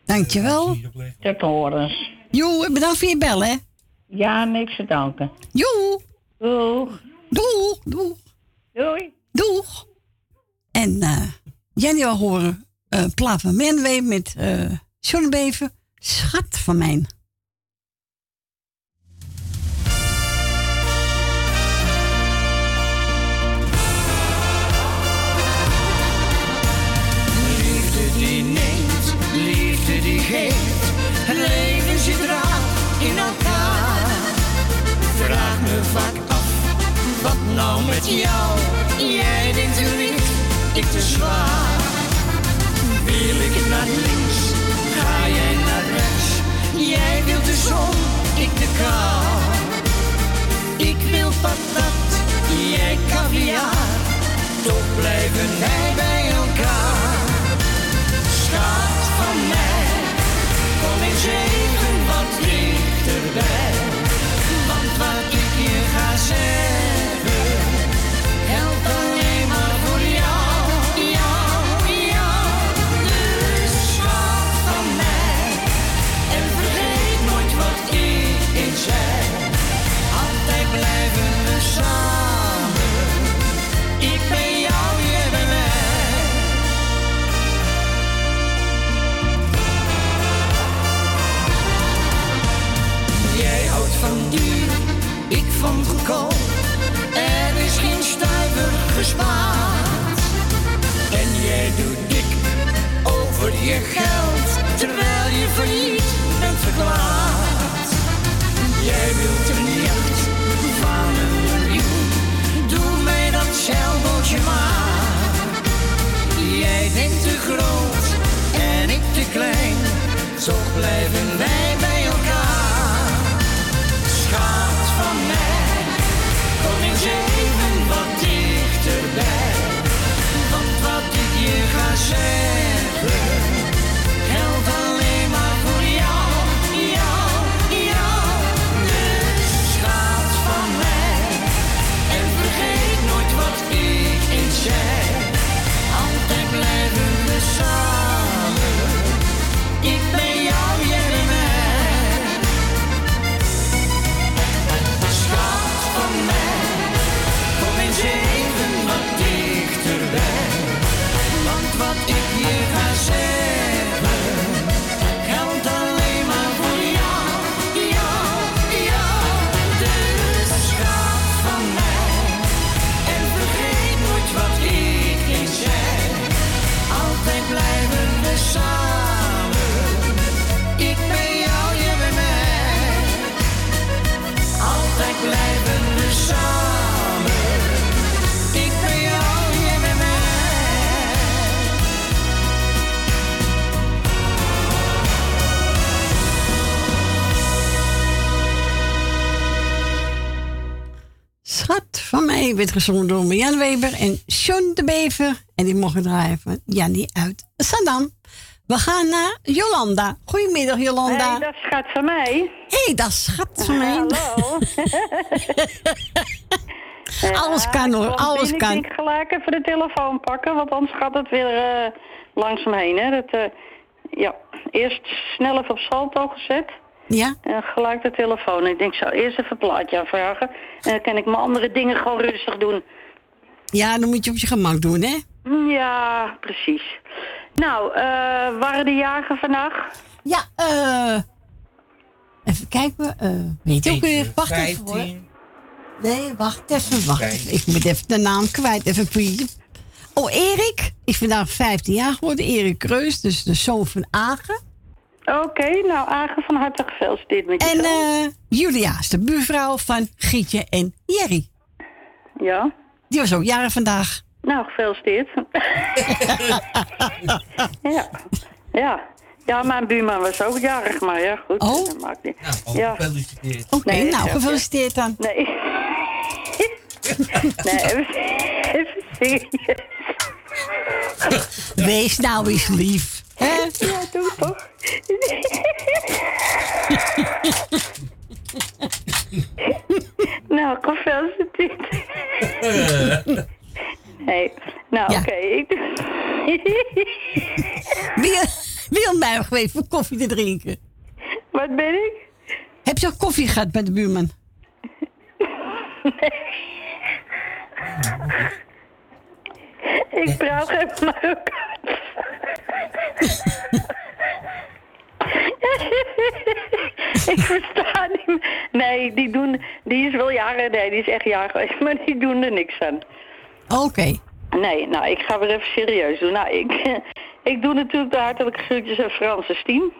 Dankjewel. Tot horens. Joe, bedankt voor je bel, hè? Ja, niks te danken. Joe. Doeg. Doeg. Doeg. Doei. Doeg. En eh Jenny wil horen eh plaat van Menwee met eh John Bever. Schat van mijn. Wat nou met jou? Jij denkt te licht, ik te zwaar. Wil ik naar links, ga jij naar rechts. Jij wilt de zon, ik de kou. Ik wil patat, jij caviar. Toch blijven wij bij elkaar. Schat van mij, kom eens even wat dichterbij. Er is geen stuiver gespaard. En jij doet dik over je geld, terwijl je failliet bent verklaard. Jij wilt een jacht van een miljoen, doe mij dat zeilbootje maar. Jij bent te groot en ik te klein, toch blijven wij bij eens even wat dichterbij. Want wat ik je ga zeggen, mij werd gezongen door Jan Weber en John de Bever. En die mogen draaien van Jannie uit Saddam. We gaan naar Jolanda. Goedemiddag, Jolanda. Hey, dat schat van mij. Hé, hey, dat schat van mij. Hallo. Alles kan hoor, alles kan. Ik gelijk even de telefoon pakken, want anders gaat het weer langs me heen. Hè. Dat, eh, ja, eerst snel even op salto gezet. Ja? En gelijk de telefoon. Ik denk, ik zou eerst even een plaatje aanvragen. En dan kan ik mijn andere dingen gewoon rustig doen. Ja, dan moet je op je gemak doen, hè? Ja, precies. Nou, eh waren de jagen vandaag? Ja, eh... even kijken. eh weet je ook weer? Wacht even hoor. Nee, wacht even, wacht even. Ik moet even de naam kwijt. Even. Oh, Erik is vandaag 15 jaar geworden. Erik Kreus, dus de zoon van Agen. Oké, nou Agen van harte gefeliciteerd met je En eh Julia is de buurvrouw van Gietje en Jerry. Ja. Die was ook jaren vandaag. Nou, gefeliciteerd. ja. ja. Ja, mijn buurman was ook jarig, maar ja, goed. Oh. Dat maakt niet. Nou, ja. gefeliciteerd. Oké, Nee, nou, gefeliciteerd dan. Nee. nee, even, even serieus. Wees nou eens lief. Hè? Ja, doe toch. nou, gefeliciteerd. Nee, nou Ja. oké. Ik doe... Wil, wil mij nog even koffie te drinken? Wat ben ik? Heb je al koffie gehad met de buurman? Ik praat geen Marokkaans. ik versta niet. Nee, die doen... Die is wel jaren... Nee, die is echt jarig geweest. Maar die doen er niks aan. Oké. Nee, nou, ik ga weer even serieus doen. Nou, ik, ik doe natuurlijk de hartelijke groetjes aan Frans en Stien.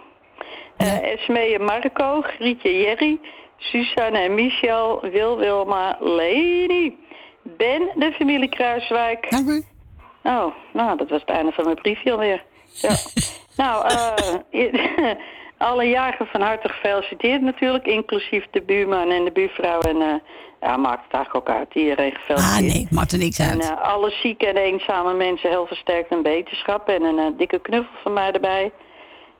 Eh, Esmee en Marco, Grietje Jerry, Suzanne en Michel, Wil Wilma, Leni, Ben, de familie Kruiswijk. Dank u. Oh, nou, dat was het einde van mijn briefje alweer. Ja. nou, eh, alle jaren van harte gefeliciteerd natuurlijk, inclusief de buurman en de buurvrouw. En eh, ja, maakt het eigenlijk ook uit, iedereen Ah, gefeliciteerd. nee, maakt er niks En uit. eh, alle zieke en eenzame mensen heel versterkt en beterschap. En een eh, dikke knuffel van mij erbij.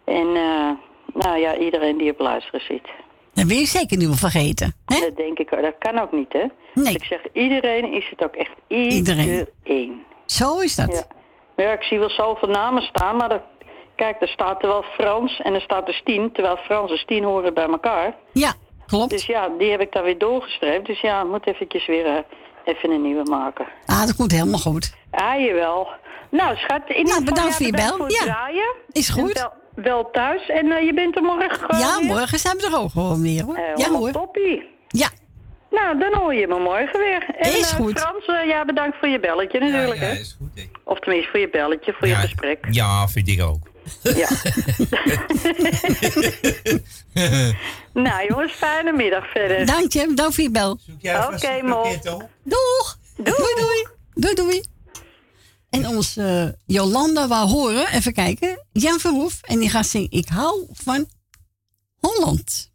En eh, nou ja, iedereen die op luisteren zit. Dat wil je zeker niet meer vergeten. Hè? Dat denk ik, dat kan ook niet, hè? Nee. Ik zeg, iedereen is het ook echt Iedereen. iedereen. Zo is dat. Ja. Ja, ik zie wel zoveel namen staan, maar dat, kijk, er staat er wel Frans en er staat er Stien. Terwijl Frans en Stien horen bij elkaar. Ja, klopt. Dus ja, die heb ik daar weer doorgestreept. Dus ja, ik moet eventjes weer eh, even een nieuwe maken. Ah, dat komt helemaal goed. Ah, jawel. Nou, schat, in ieder geval, bedankt ja, voor je bel. voor Ja. draaien. Is goed. Wel, thuis. En eh, je bent er morgen gewoon Ja, weer? morgen zijn we er ook gewoon weer hoor. Eh, ja hoor. toppie. Ja. Nou, dan hoor je morgen weer. En, is eh, goed. Frans, eh, ja, bedankt voor je belletje natuurlijk. Ja, ja is goed. Hè? Of tenminste voor je belletje, voor je gesprek. Ja, vind ik ook. Ja. nou jongens, fijne middag verder. Dank je, dank voor je bel. Oké, okay, mooi. Doeg. Doei. doei, doei. Doei. En onze eh, Jolanda waar horen, even kijken, Jan Verhoef. En die gaat zingen Ik hou van Holland.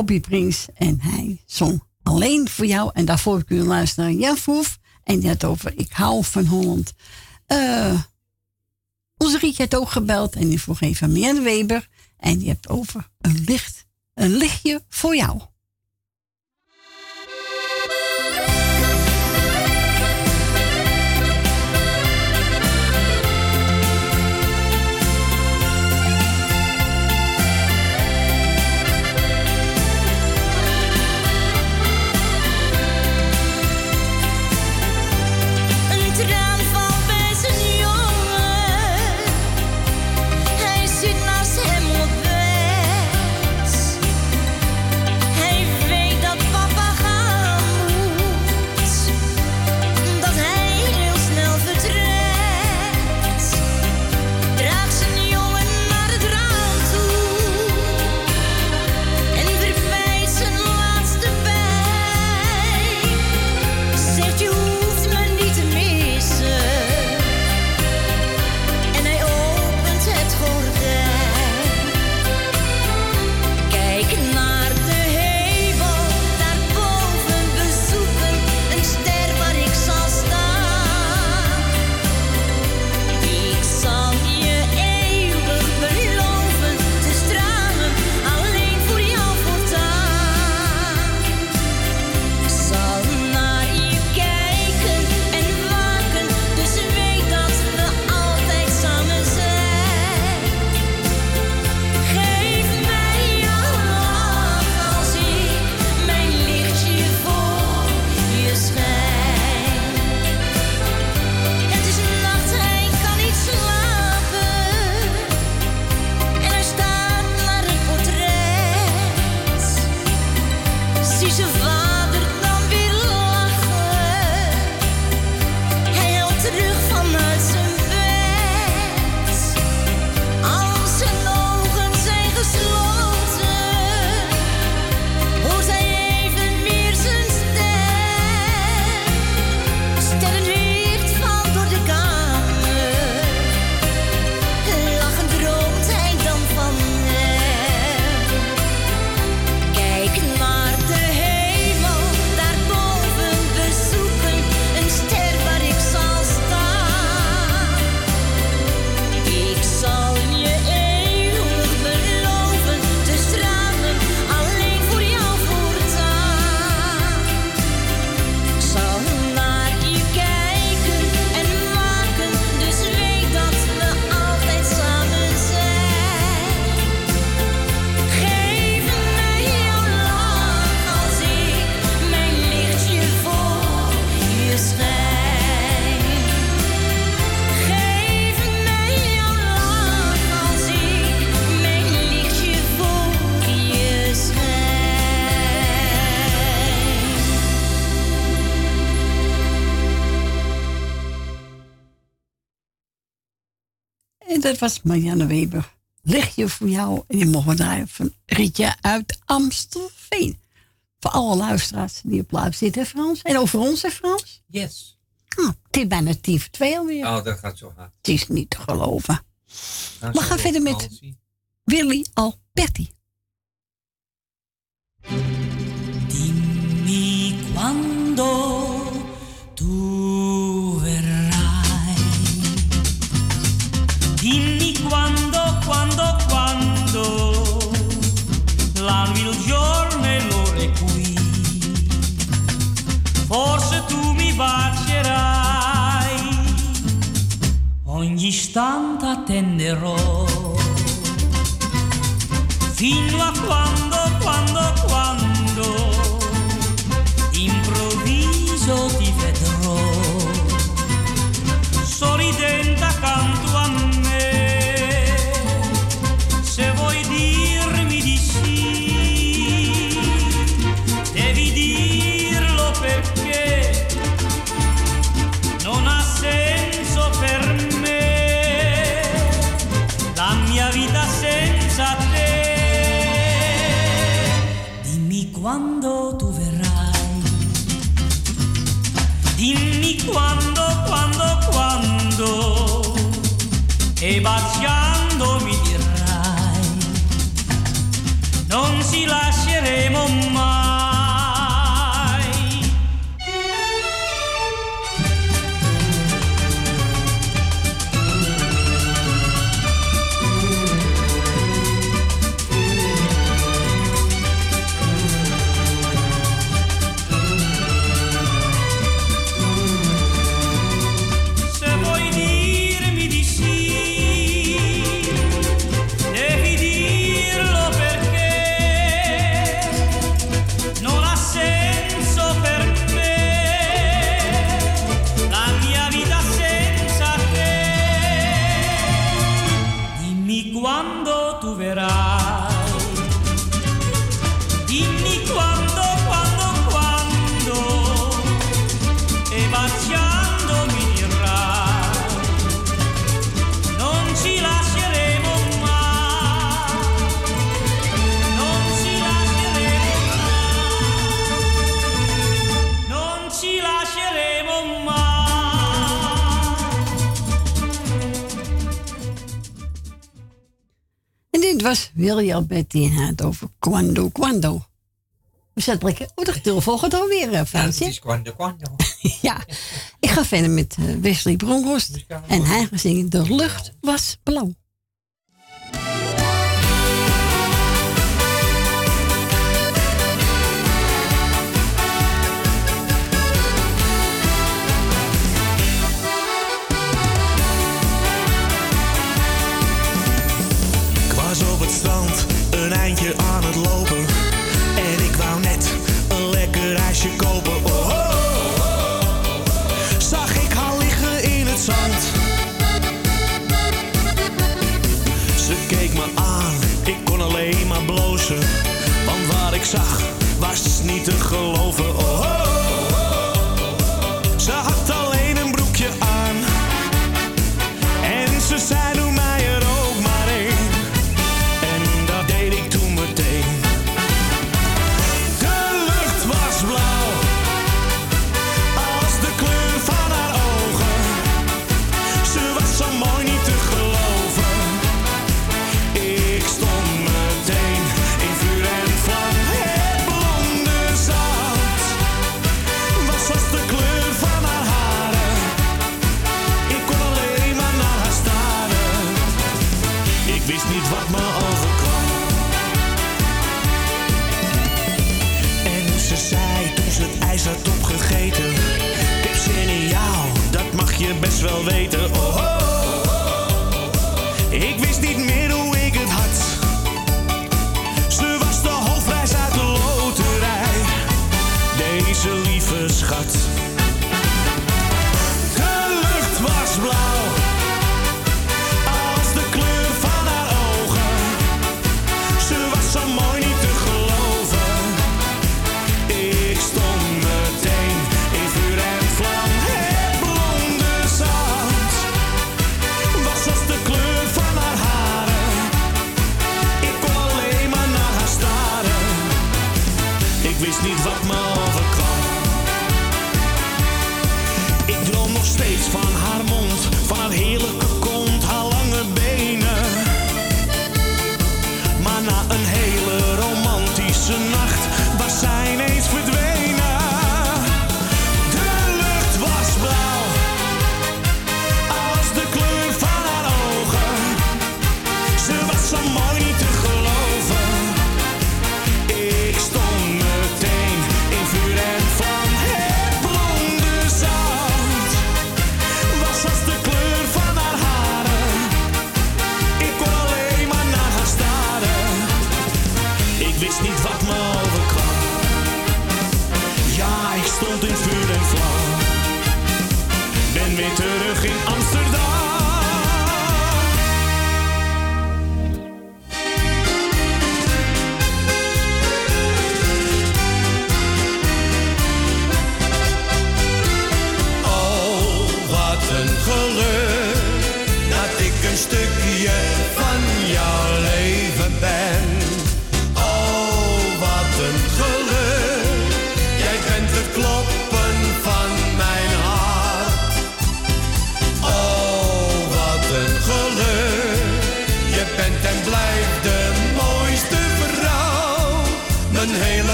Bobby Prins. En hij zong alleen voor jou. En daarvoor kun je luisteren naar Hoef. En die had over Ik hou van Holland. Uh, onze Rietje had ook gebeld. En die vroeg even aan Meer Weber. En die hebt over een licht. Een lichtje voor jou. dat was Marianne Weber. Lichtje voor jou. En je mocht we draaien van Rietje uit Amstelveen. Voor alle luisteraars die op live zitten, Frans. En over ons, hè, Frans? Yes. Ah, het is bijna tief 2 alweer. Oh, dat gaat zo hard. Het is niet te geloven. We gaan verder met Willy Alberti. Dimmi quando l'anguido giorno e l'ora è qui. Forse tu mi bacerai, ogni istante attenderò. Fino a quando, quando, quando, improvviso ti vedrò, sorridente accanto Wil je William Betty had over Quando Quando. We zetten lekker. Oh, de gaat alweer, uh, Ja, het is Quando Quando. ja. Ik ga verder met eh, Wesley Bronkhorst. En hij ging zingen De lucht was blauw. out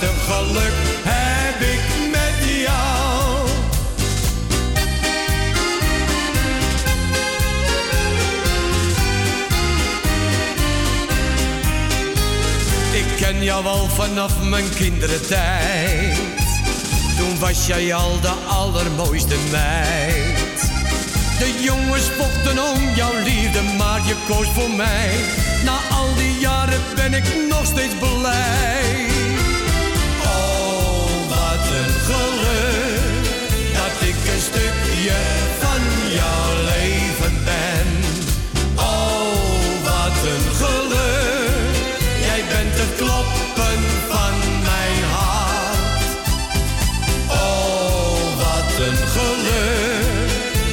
wat een geluk heb ik met jou. Ik ken jou al vanaf mijn kindertijd. Toen was jij al de allermooiste meid. De jongens vochten om jouw liefde, maar je koos voor mij. Na al die jaren ben ik nog steeds blij. Stukje van jouw leven ben. Oh, wat een geluk, jij bent het kloppen van mijn hart. Oh, wat een geluk,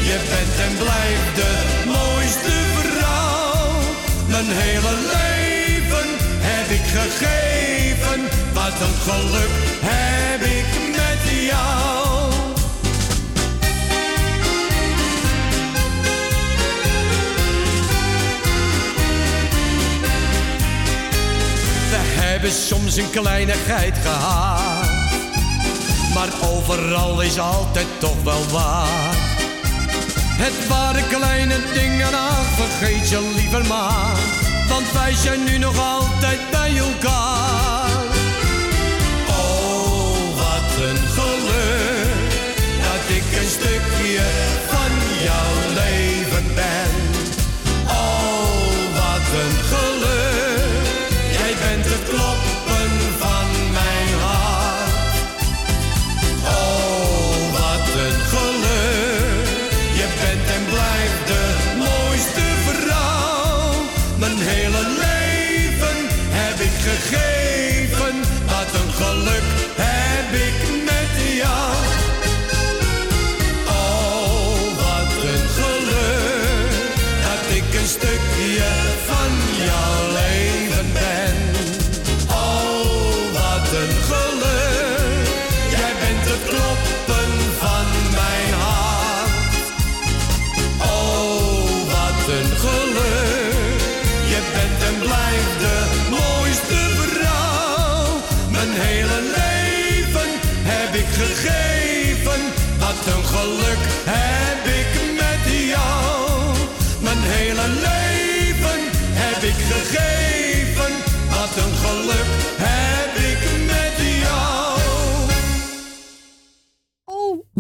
je bent en blijft de mooiste vrouw. Mijn hele leven heb ik gegeven, wat een geluk heb ik met jou. Soms een kleinigheid gehad, maar overal is altijd toch wel waar. Het waren kleine dingen, vergeet je liever maar, want wij zijn nu nog altijd bij elkaar. Oh, wat een geluk, dat ik een stukje van jouw leven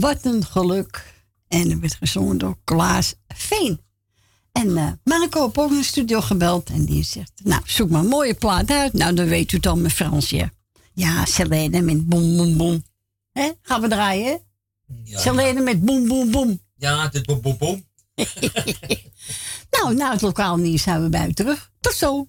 wat een geluk. En er werd gezongen door Klaas Veen. En eh Marco heeft ook in de studio gebeld. En die zegt, nou, zoek maar een mooie plaat uit. Nou, dan weet u het al met Fransje. Ja, Selene met boem, boem, boem. Hè? Gaan we draaien? Ja, Selene met boem, boem, boem. Ja, is boem, boem, boem. Nou, na het lokaal nieuws zijn we bij u terug. Tot zo.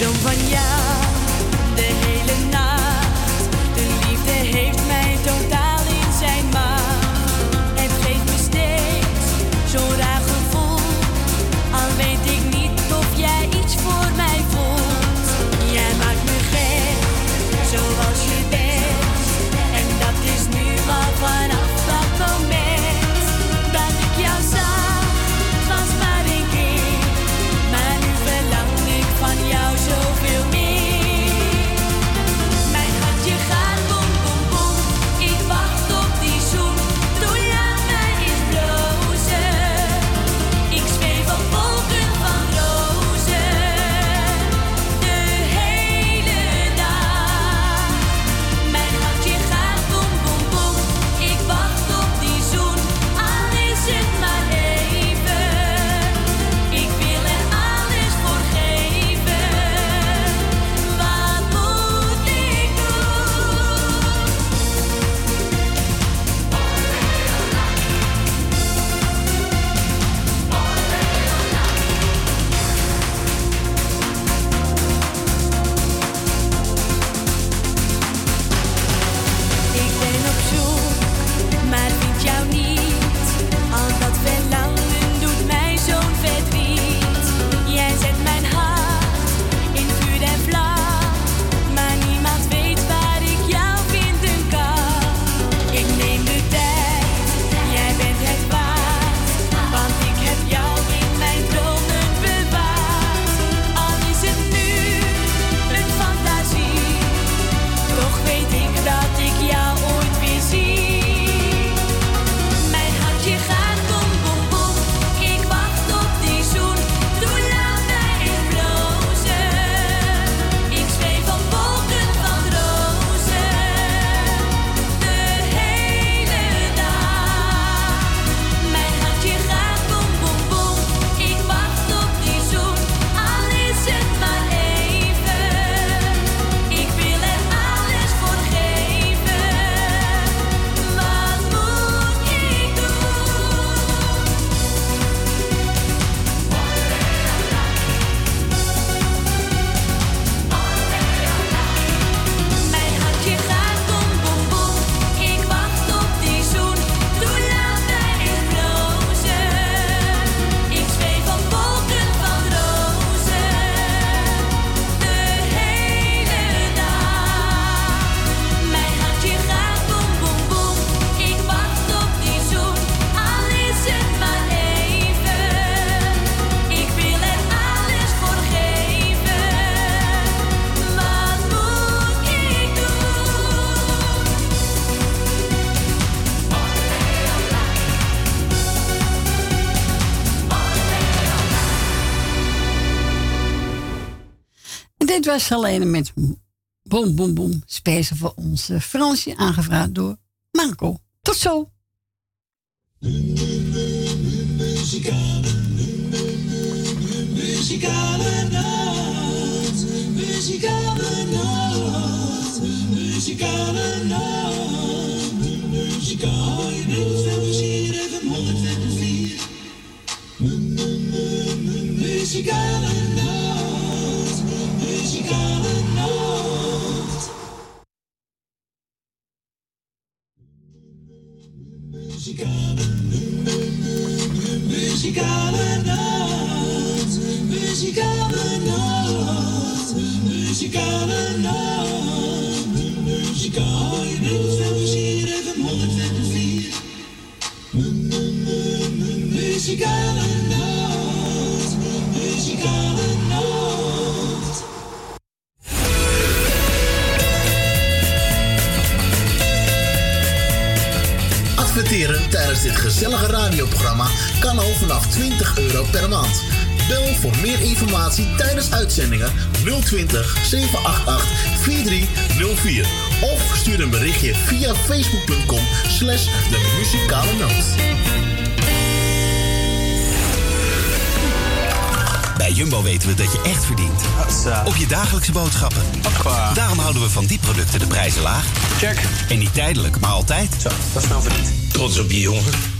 Ik was Helene met Boom Boom Boom. Speciaal voor onze Fransje, aangevraagd door Marco. Tot zo. Muzikale nacht, muzikale nacht, muzikale nacht, muzikale nacht, even 104. Muzikale muzikale muzikale je even 104. Muzikale nacht, muzikale nacht. Adverteren tijdens dit gezellige radioprogramma kan al vanaf 20 euro per maand. Bel voor meer informatie tijdens uitzendingen 020 788 4304 of stuur een berichtje via facebook.com slash de muzikale noot. Bij Jumbo weten we dat je echt verdient. Op je dagelijkse boodschappen. Daarom houden we van die producten de prijzen laag. Check. En niet tijdelijk, maar altijd. Zo, dat is nou verdiend. Trots op je jongen.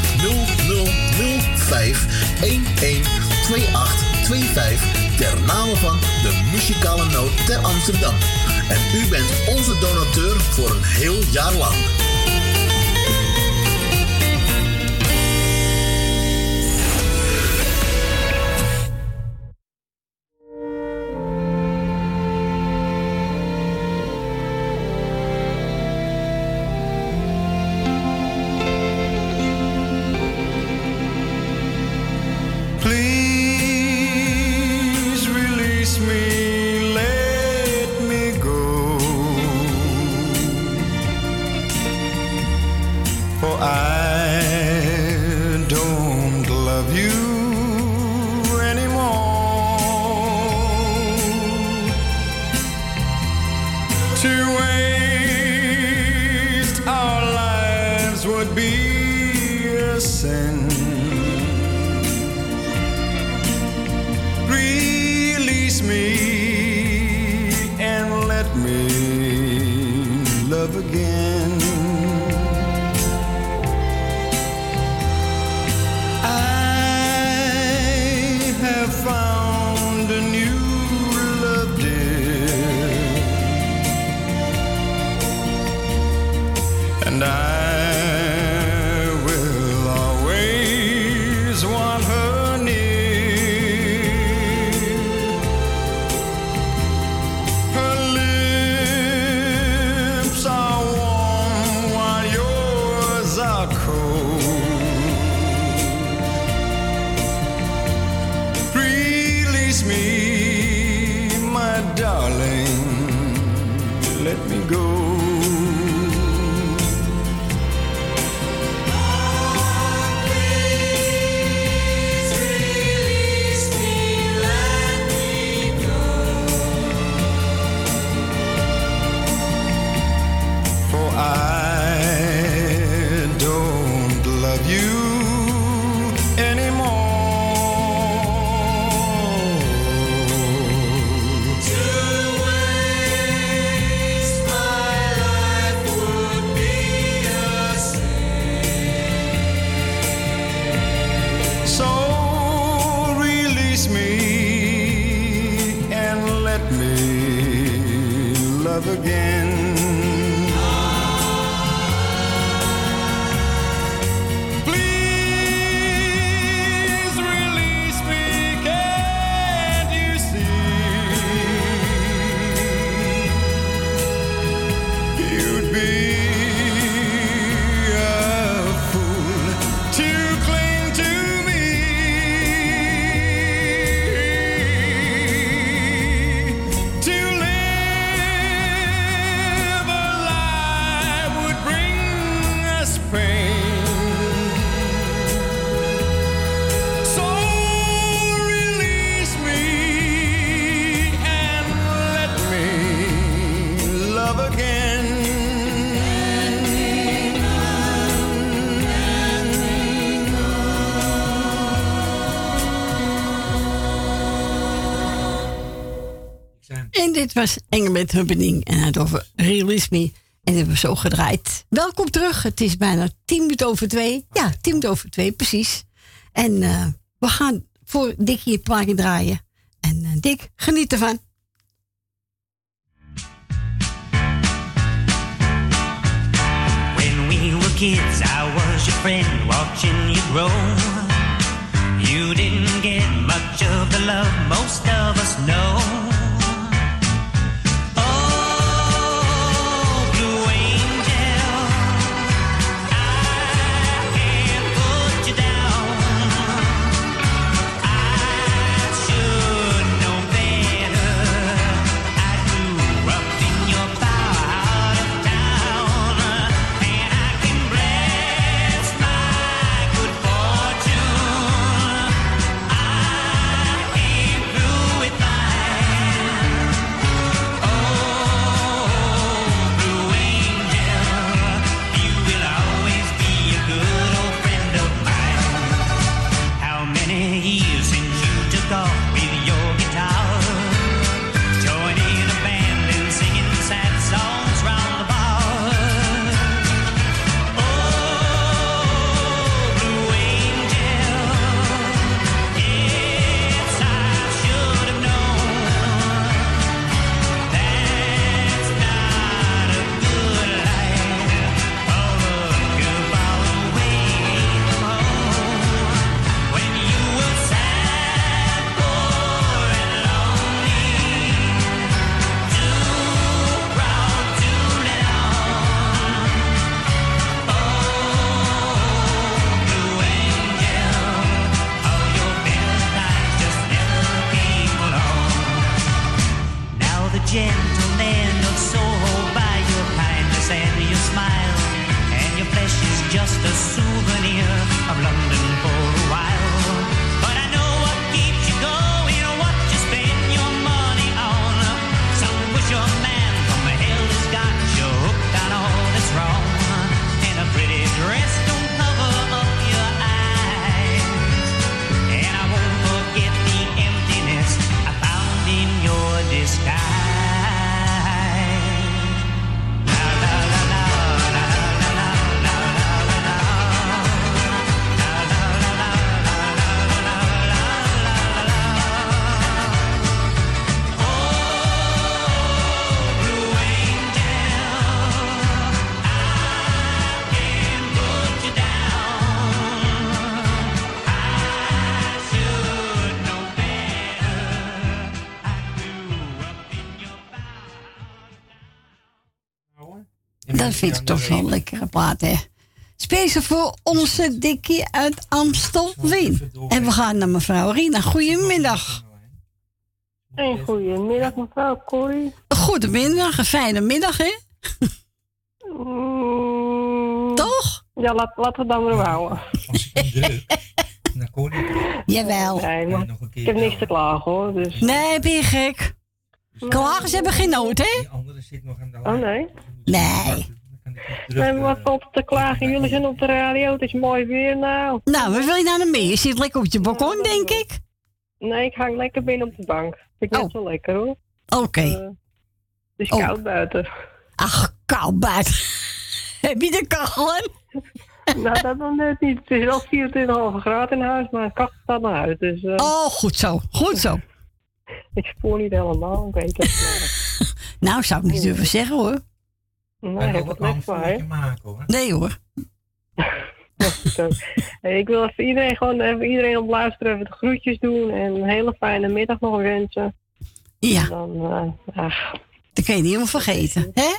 0005 112825 ter name van de muzikale noot ter Amsterdam. En u bent onze donateur voor een heel jaar lang. Het was Engelbert Hubbening en het over realisme. En dat hebben we zo gedraaid. Welkom terug. Het is bijna tien minuten over twee. Ja, tien minuten over twee, precies. En uh, we gaan voor Dikkie het plaatje draaien. En uh, Dick, geniet ervan. When we were kids, I was your friend watching you grow. You didn't get much of the love most of us know. vind het toch wel lekkere plaat, hè? Speciaal voor onze Dikkie uit Amstelveen. En we gaan naar mevrouw Rina. Goedemiddag. goede goedemiddag, mevrouw Corrie. Goedemiddag, een fijne middag, hè? Mm. Toch? Ja, laat, laten we dan weer houden. Als ik. Jawel. Ik heb niks te klagen, hoor. Dus. Nee, ben je gek? Mm. Klagers hebben geen nood, hè? Andere zit nog. Oh, nee? Nee. Maar wat valt er te klagen? Jullie zijn op de radio, het is mooi weer nou. Nou, waar wil je nou naar mee? Je zit lekker op je balkon, denk ik. Nee, ik hang lekker binnen op de bank. Vind ik net zo lekker hoor. Oké. Eh, het is Oh. koud buiten. Ach, koud buiten. Heb je de kachel nou, dat nog net niet. Het is wel 24,5 graden in huis, maar het kachel staat nog uit. Dus, eh, Oh, goed zo. Goed zo. ik spoor niet helemaal, ik weet het. Nou, zou ik niet durven zeggen, hoor. Nee, heb het net voor? Nee, hoor. Zo. Hey, ik wil even iedereen gewoon even iedereen op luisteren even de groetjes doen en een hele fijne middag nog wensen. Ja. En dan, eh, ach, Dat kun je niet helemaal vergeten, hè?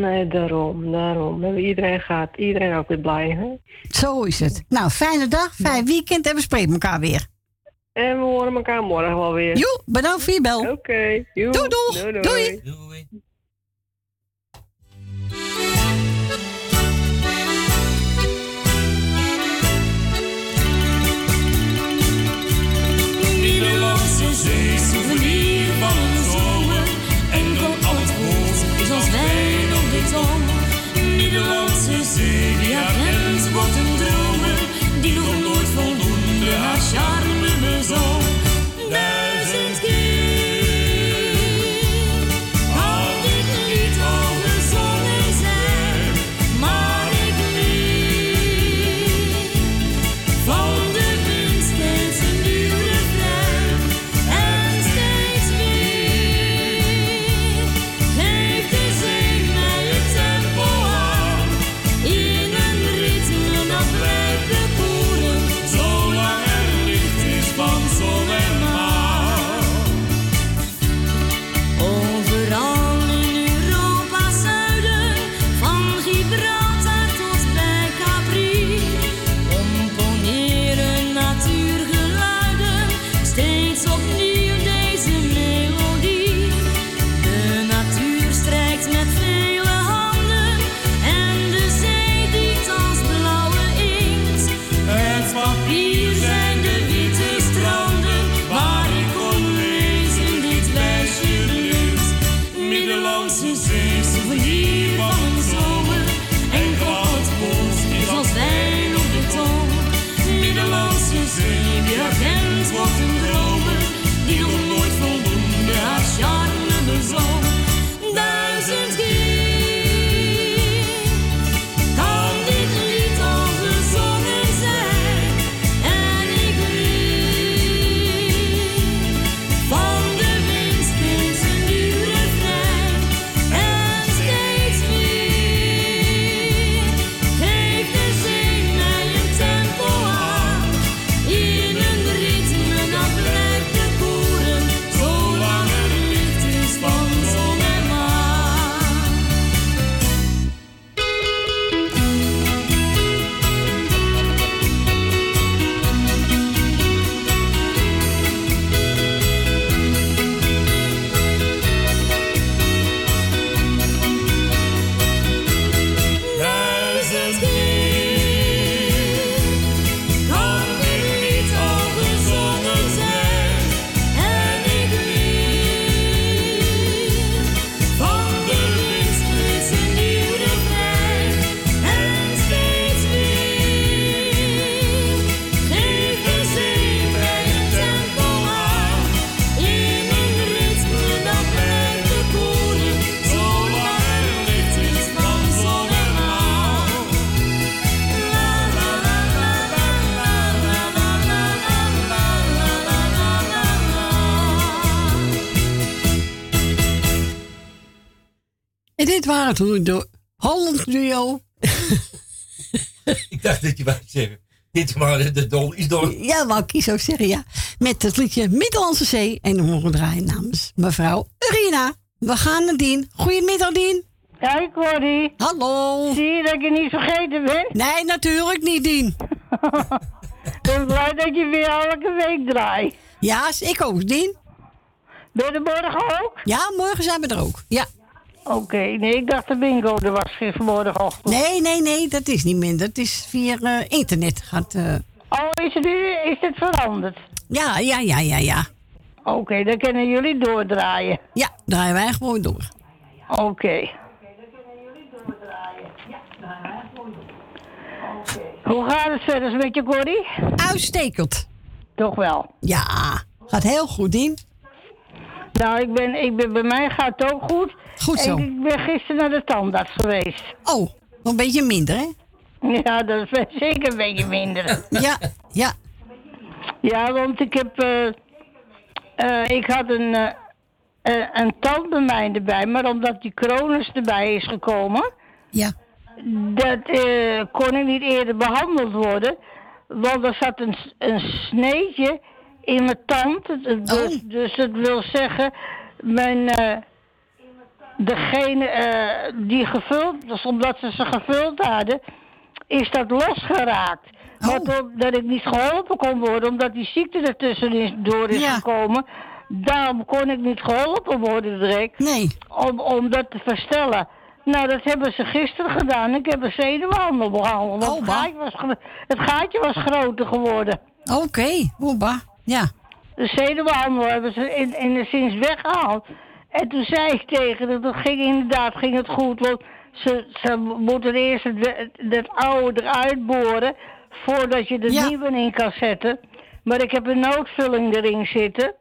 nee, daarom, daarom. En iedereen gaat, iedereen ook weer blij, hè? Zo is het. Nou, fijne dag, fijn weekend en we spreken elkaar weer. En we horen elkaar morgen wel weer. Joe, bedankt voor je bel. Oké. Doei, Doei. doei. Nederlandse zee, souvenir van een zomer. En van al het goud is als wijn op de tong. Nederlandse zee, die haar grens wordt een dromen. Die nog nooit voldoende haar charme De Holland Duo. Ik dacht dat je wou zeggen. Dit waren de dol is door. Ja, wou ik kies ook zeggen, ja. Met het liedje Middellandse Zee. En dan mogen draaien namens mevrouw Rina. We gaan naar Dien. Goedemiddag, Dien. Hoi Corrie. Hallo. Zie je dat je niet vergeten bent? Nee, natuurlijk niet, Dien. ik ben blij dat je weer elke week draait. Ja, ik ook, Dien. Ben je er morgen ook? Ja, morgen zijn we er ook. Ja. Oké, nee, ik dacht de bingo er was morgenochtend. Nee, nee, nee, dat is niet minder. Het is via eh, internet. Gaat, eh, Oh, is het, nu- is het veranderd? Ja, ja, ja, ja, ja. Oké, dan kunnen jullie doordraaien. Ja, draaien wij gewoon door. Oké. Hoe gaat het verder met je, Corrie? Uitstekend. Toch wel? Ja, gaat heel goed, Dien. Nou, ik ben, ik ben, bij mij gaat het ook goed. Goed zo. Ik ben gisteren naar de tandarts geweest. Oh, een beetje minder, hè? Ja, dat is zeker een beetje minder. Ja, ja. Ja, want ik heb... eh, eh, ik had een, eh, een tand bij mij erbij, maar omdat die cronus erbij is gekomen... Ja. Dat kon ik niet eerder behandeld worden. Want er zat een, een sneetje in mijn tand. Het- Dus, dus dat wil zeggen, mijn... eh, degene eh, die gevuld, dus omdat ze ze gevuld hadden, is dat losgeraakt. Maar dat ik niet geholpen kon worden, omdat die ziekte ertussen is, door is gekomen. Daarom kon ik niet geholpen worden direct. Nee. Om, om dat te verstellen. Nou, dat hebben ze gisteren gedaan. Ik heb een zenuwhandel behandeld. want het, gaatje was, het gaatje was groter geworden. Oké, Oeba. Ja. De zenuwhandel hebben ze in, in de zins weggehaald. En toen zei ik tegen haar, dat ging inderdaad ging het goed. Want ze, ze moeten eerst het, het oude eruit boren... voordat je de nieuwe in kan zetten. Maar ik heb een noodvulling erin zitten.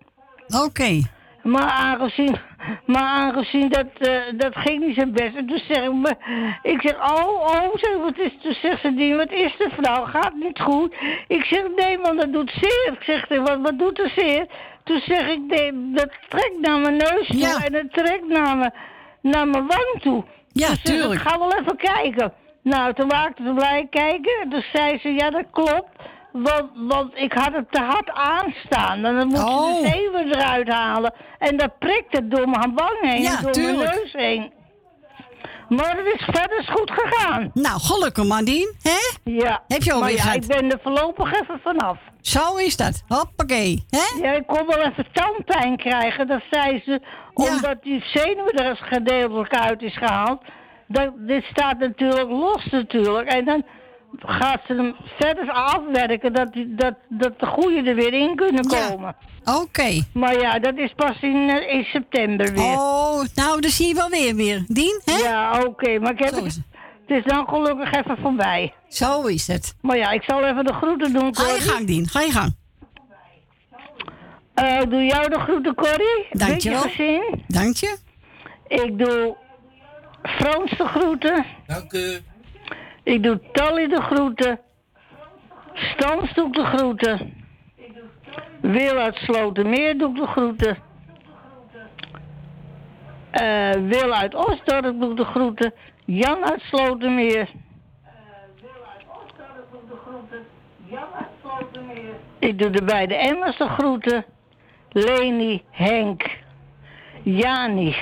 Oké. Maar aangezien, maar aangezien dat, eh, dat ging niet zo best. En toen zeg ik me, ik zeg, oh, oh, zeg, wat is, toen zegt ze, die, wat is er vrouw, gaat niet goed. Ik zeg, nee man, dat doet zeer. Ik zeg, wat, wat doet er zeer? Toen zeg ik, nee, dat trekt naar mijn neus toe en dat trekt naar mijn, naar mijn wang toe. Ja, zeg ik, tuurlijk. ga wel even kijken. Nou, toen maakte ze blij kijken. En toen zei ze, ja, dat klopt. Want, want ik had het te hard aanstaan. En dan moet Oh. je de zeven eruit halen. En dat prikt het door mijn wang heen Ja, door tuurlijk. mijn neus heen. Maar het is verder goed gegaan. Nou, gelukkig man, Dien. Hè? Ja. Heb je alweer ja, ik ben er voorlopig even vanaf. Zo is dat. Hoppakee. Hè? Ja, ik kon wel even tandpijn krijgen. Dat zei ze, omdat die zenuw er eens gedeeltelijk uit is gehaald. Dat, dit staat natuurlijk los natuurlijk. En dan gaat ze hem verder afwerken dat, die- dat, dat de goede er weer in kunnen komen. Oké. Maar ja, dat is pas in, eh, in september weer. Oh, nou, dan zie je wel weer weer. Dien, hè? Ja, oké, maar ik heb het, het is dan gelukkig even voorbij. Zo is het. Maar ja, ik zal even de groeten doen, Ga je Corrie. gang, Dien. Ga je gang. Eh, ik doe jou de groeten, Corrie. Dankjewel. Met je gezin. Dank je. Ik doe Frans de groeten. Dank u. Ik doe Tally de groeten. Stans doe ik de groeten. Wil uit Slotermeer doe ik de groeten. Eh, Wil uit Osdorp doe ik de groeten. Jan uit Slotermeer. Ik doe de beide Emmers de groeten. Leni, Henk, Jani.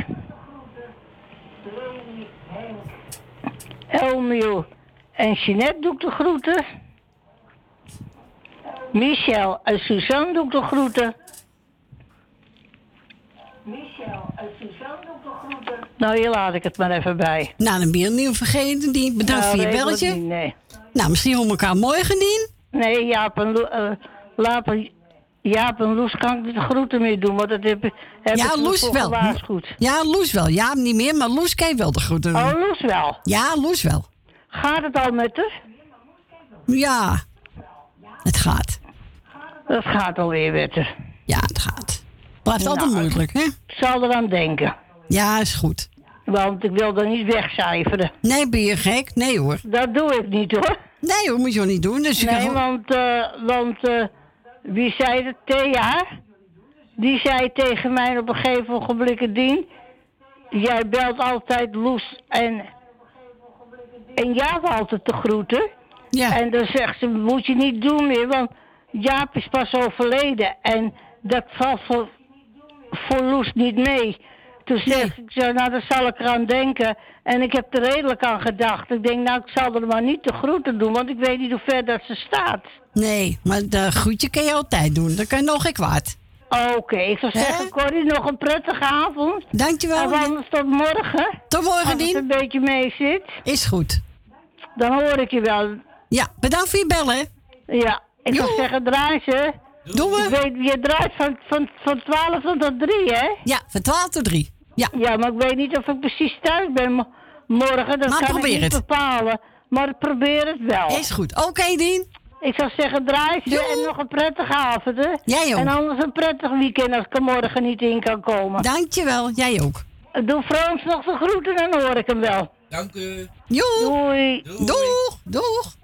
Elmiel en Jeanette doe ik de groeten. Michel en Suzanne doe ik de groeten. Michel en Suzanne doe ik de groeten. Nou, hier laat ik het maar even bij. Nou, dan ben je niet vergeten, Dien. Bedankt Nou, voor je belletje. niet, nee. Nou, misschien om elkaar morgen, Dien. Nee, Jaap en, Laap en- Jaap en Loes kan ik de groeten meer doen, want dat heb, heb ja, ik Loes wel. gewaarschuwd. Ja, Loes wel. Ja, niet meer, maar Loes kan wel de groeten doen. Oh, Loes wel? Ja, Loes wel. Gaat het al met haar? Ja, het gaat. Dat gaat alweer met haar. Ja, het gaat. Blijft altijd Nou, moeilijk, hè? Ik zal eraan denken. Ja, is goed. Want ik wil er niet wegcijferen. Nee, ben je gek? Nee hoor. Dat doe ik niet hoor. Nee hoor, moet je ook niet doen. Dus nee, gewoon- want, eh, want eh, wie zei het? Thea? Die zei tegen mij op een gegeven ogenblik, Dien... Jij belt altijd Loes en... En Jaap altijd te groeten. Ja. En dan zegt ze, moet je niet doen meer, want Jaap is pas overleden. En dat valt voor, voor Loes niet mee. Toen zeg ik zo, nou daar zal ik eraan denken. En ik heb er redelijk aan gedacht. Ik denk, nou ik zal er maar niet de groeten doen, want ik weet niet hoe ver dat ze staat. Nee, maar de groetje kan je altijd doen. Dat kan je nog geen kwaad. Oké, ik zou zeggen, Corrie, nog een prettige avond. Dankjewel. En anders tot morgen. Tot morgen, Als het een beetje mee zit. Is goed. Dan hoor ik je wel. Ja, bedankt voor je bellen. Ja, ik zou zeggen, draai ze. Doen we. Ik weet, je draait van, van, van 12 tot 3, hè? Ja, van 12 tot 3. Ja. Ja, maar ik weet niet of ik precies thuis ben mo- morgen. Dat Maar kan probeer ik niet het. bepalen. Maar ik probeer het wel. Is goed. Oké, Dien. Ik zou zeggen, draai ze en nog een prettige avond, hè? Jij ook. En anders een prettig weekend als ik er morgen niet in kan komen. Dankjewel, jij ook. Doe Frans nog de groeten, dan hoor ik hem wel. Dank u. Joe. Doei. Doeg. Doeg.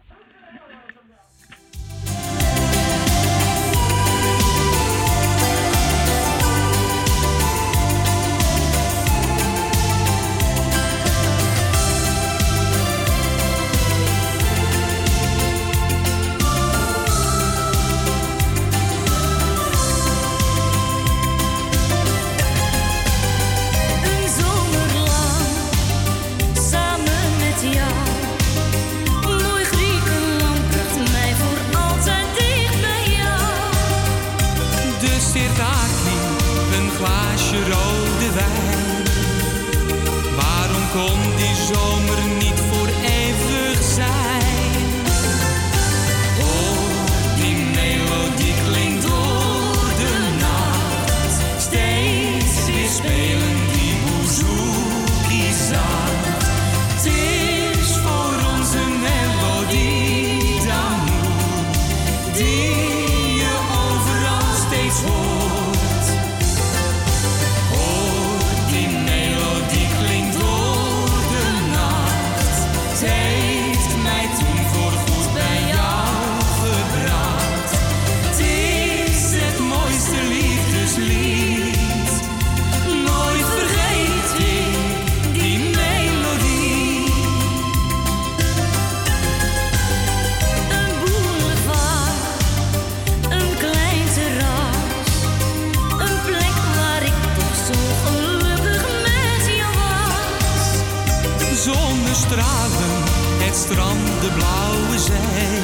Strand, de blauwe zee.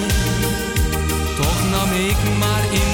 Toch nam ik maar in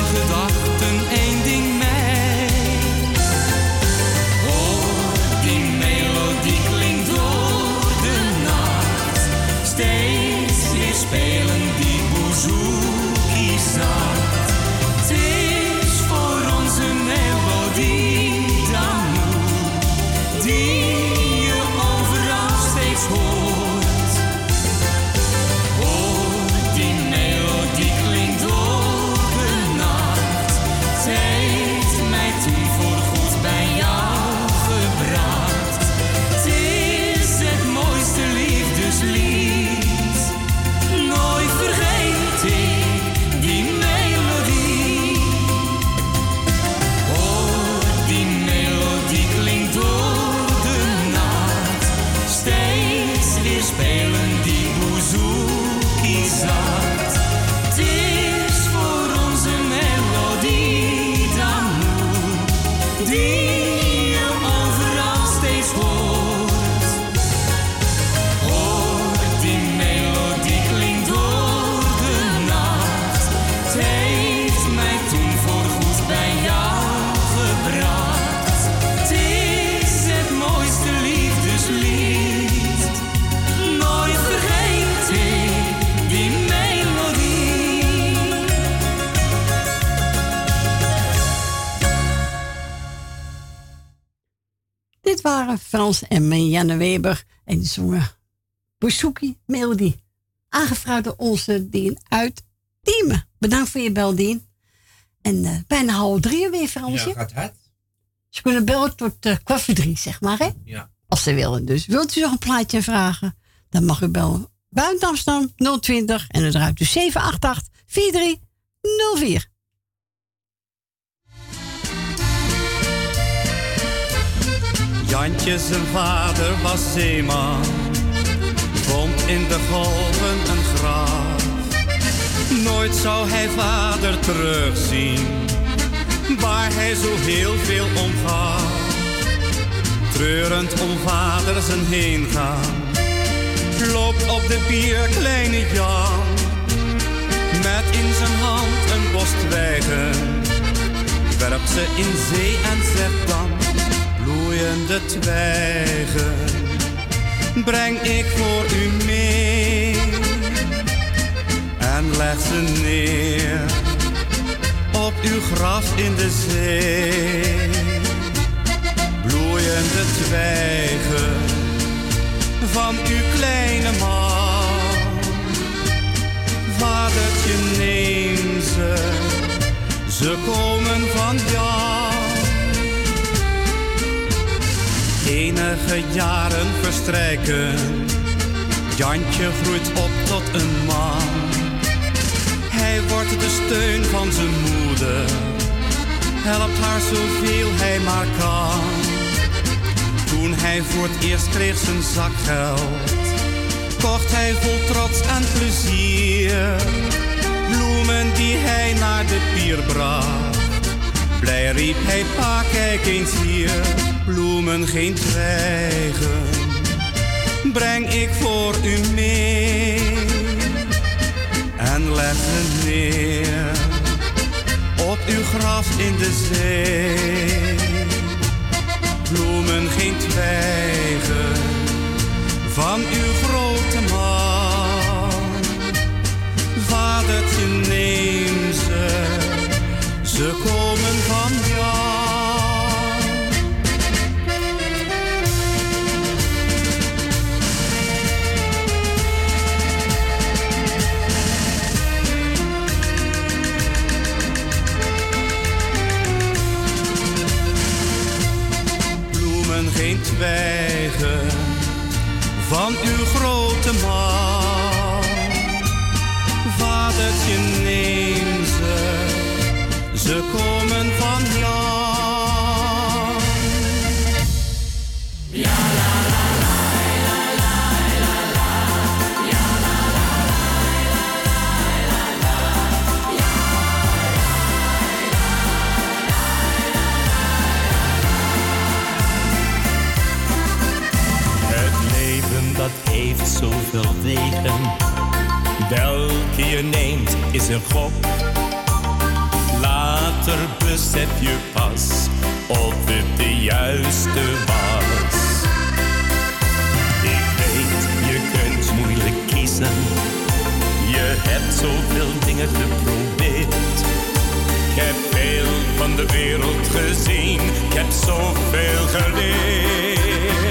Waren Frans en Marianne Weber. En die zongen Bouzouki Melodie. Aangevraagd door onze Dien uit Diemen. Bedankt voor je bel, Dien. En eh, bijna half drie weer, Fransje. Ja, gaat hard. Ze kunnen bellen tot eh kwart voor drie, zeg maar, hè? Ja. Als ze willen. Dus wilt u nog een plaatje vragen? Dan mag u bellen. Buiten Amsterdam 020 en dan draait u 788 4304. Jantje zijn vader was zeeman, vond in de golven een graf. Nooit zou hij vader terugzien, waar hij zo heel veel om treurend om vader zijn heen gaan. Loopt op de pier kleine Jan, met in zijn hand een bos twijgen. Werpt ze in zee en zegt dan, bloeiende twijgen. Breng ik voor u mee en leg ze neer op uw graf in de zee. Bloeiende twijgen van uw kleine man. Vadertje, neem ze, ze komen van jou. Enige jaren verstrijken, Jantje groeit op tot een man. Hij wordt de steun van zijn moeder, helpt haar zoveel hij maar kan. Toen hij voor het eerst kreeg zijn zakgeld, kocht hij vol trots en plezier bloemen die hij naar de pier bracht. Blij riep hij, pa, kijk eens hier, bloemen geen twijgen, breng ik voor u mee en leg ze neer op uw graf in de zee. Bloemen geen twijgen van uw grote man. Vadertje, neem ze, ze komen van jou. Geen twijgen van uw grote man. Vadertje, neem ze, ze komen van jou. Heeft zoveel wegen. Welke je neemt is een gok. Later besef je pas of het de juiste was. Ik weet, je kunt moeilijk kiezen. Je hebt zoveel dingen geprobeerd. Ik heb veel van de wereld gezien. Ik heb zoveel geleerd.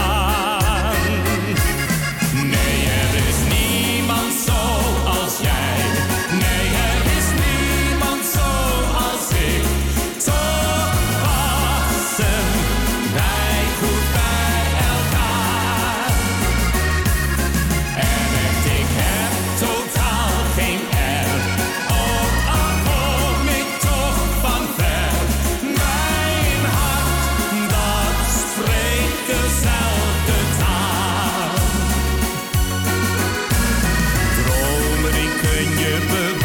hebben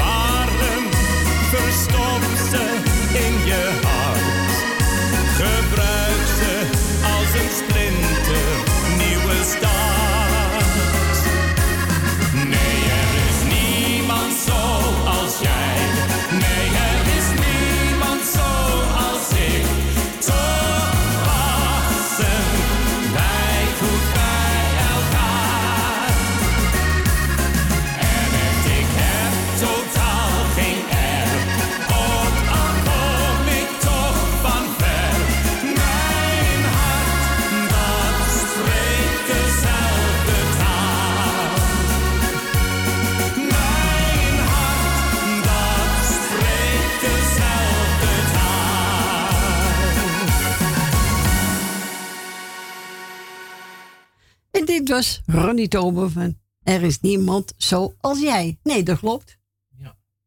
Ronnie Tober van Er is niemand zoals jij. Nee, dat klopt.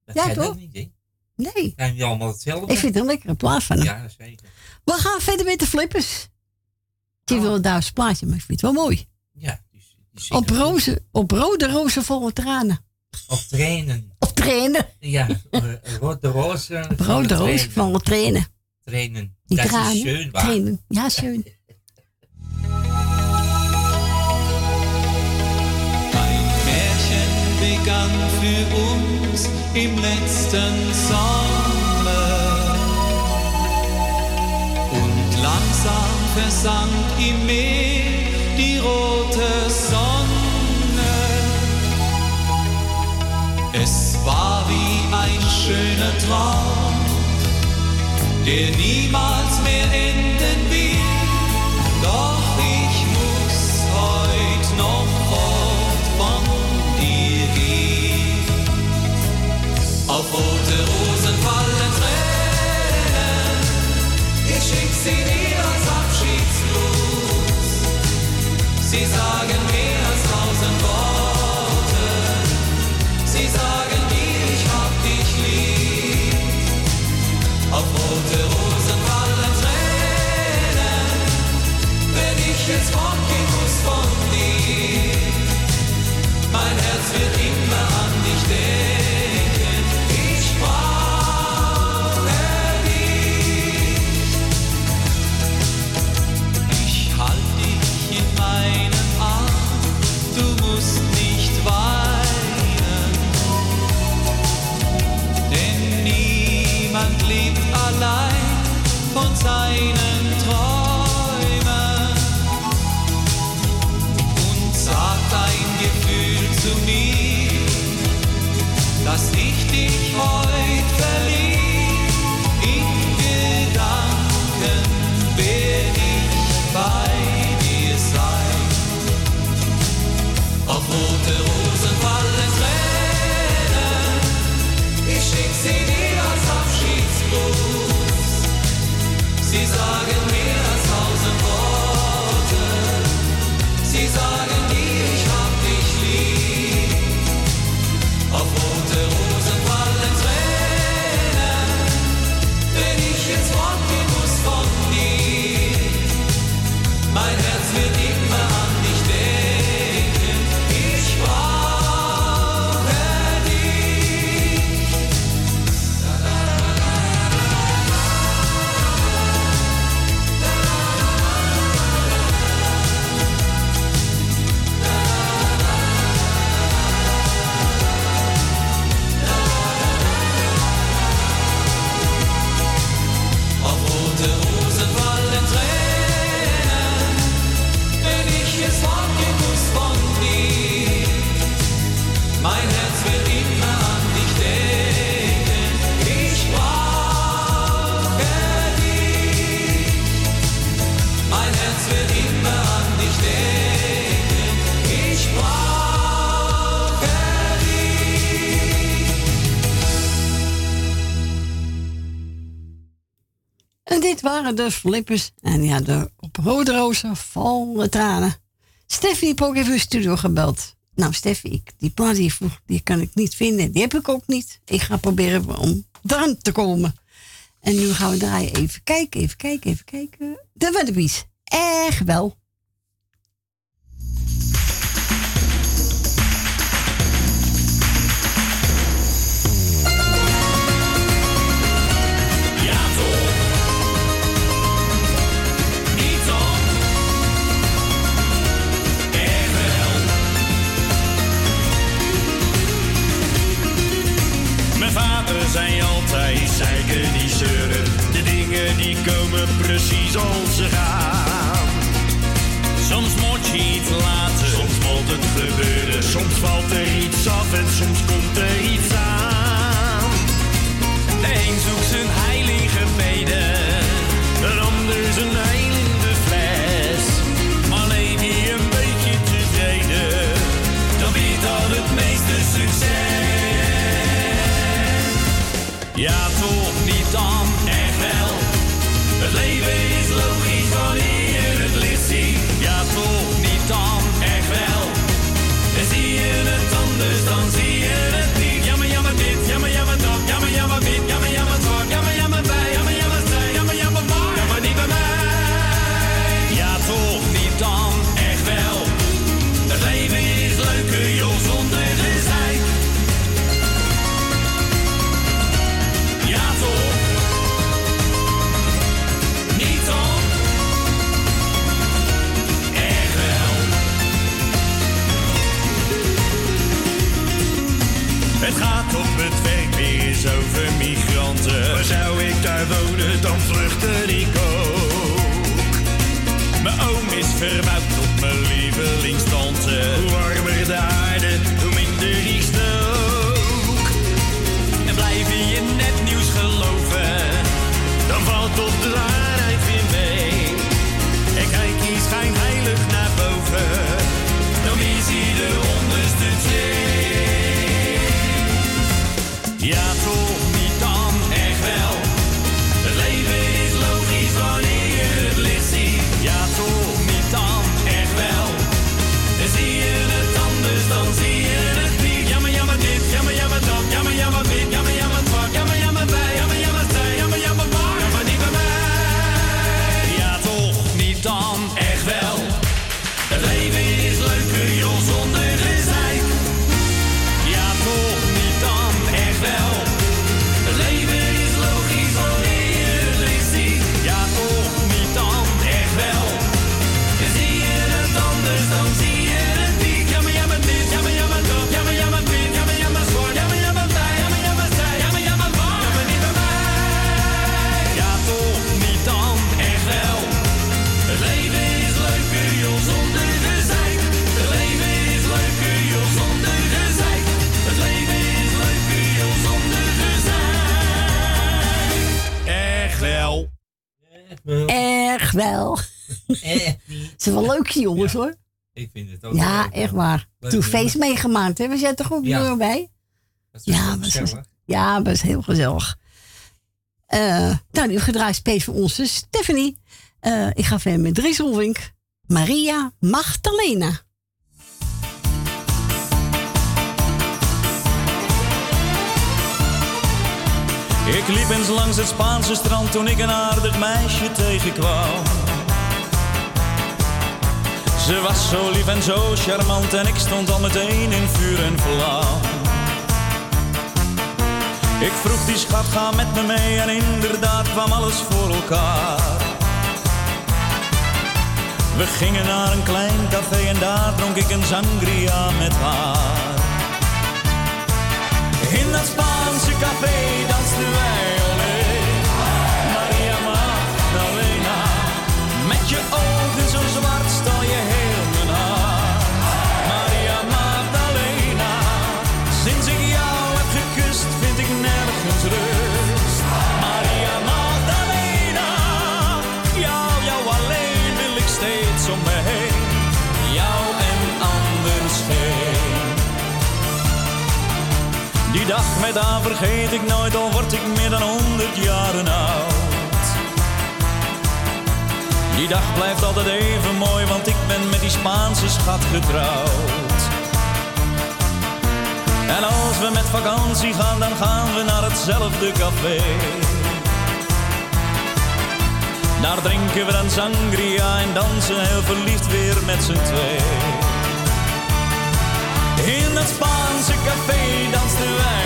Dat Ja, zijn toch? dat niet, hè? Nee. Zijn we allemaal hetzelfde? Ik vind het een lekkere plaat van hem. Ja, zeker. We gaan verder met de flippers. Die wil een Duits plaatje, maar ik vind het wel mooi. Ja, Op, rozen, op rode rozen volle tranen. Op trainen. Op trainen. Ja, rode rozen. Rode rozen volle tranen. Trainen. Die dat tranen. is schön, waar. trainen. Ja, schön. Begann für uns im letzten Sommer und langsam versank im Meer die rote Sonne. Es war wie ein schöner Traum, der niemals mehr enden wird. Doch sign. I Dit waren de flippers. En ja, de op rode rozen volle tranen. Steffi heeft ook even de studio gebeld. Nou, Steffi, die plaat die, vroeg, die kan ik niet vinden. Die heb ik ook niet. Ik ga proberen om eraan te komen. En nu gaan we draaien. Even kijken, even kijken, even kijken. De Wendebies. Echt wel. Die komen precies als ze gaan. Soms moet je iets laten, soms moet het gebeuren. Soms valt er iets af en soms komt er Erg wel. Echt Ze zijn wel leuke jongens hoor. Ik vind het ook Ja, leuk, echt waar. Leuk, Toen feest meegemaakt, hè? Was jij toch ook Ja. weer bij? Dat is Ja, was, gezellig. ja, was heel gezellig. Eh nou, nu gedraaid space voor onze Stephanie. Eh, ik ga verder met Dries Roelvink. Maria Magdalena. Ik liep eens langs het Spaanse strand toen ik een aardig meisje tegenkwam. Ze was zo lief en zo charmant en ik stond al meteen in vuur en vlam. Ik vroeg die schat, ga met me mee en inderdaad kwam alles voor elkaar. We gingen naar een klein café en daar dronk ik een sangria met haar. In dat Spaanse café dansten wij alleen. Maria Magdalena, met je ogen dag met haar vergeet ik nooit, al word ik meer dan honderd jaren oud. Die dag blijft altijd even mooi, want ik ben met die Spaanse schat getrouwd. En als we met vakantie gaan, dan gaan we naar hetzelfde café. Daar drinken we dan sangria en dansen heel verliefd weer met z'n twee. In dat Spaanse café dansten wij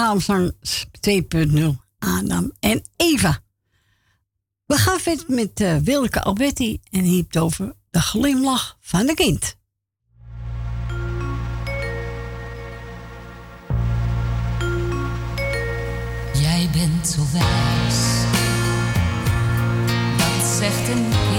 Raamzang 2.0 Adam en Eva. We gaan verder met eh, Wilke Alberti en heet over de glimlach van de kind. Jij bent zo wijs, dat zegt een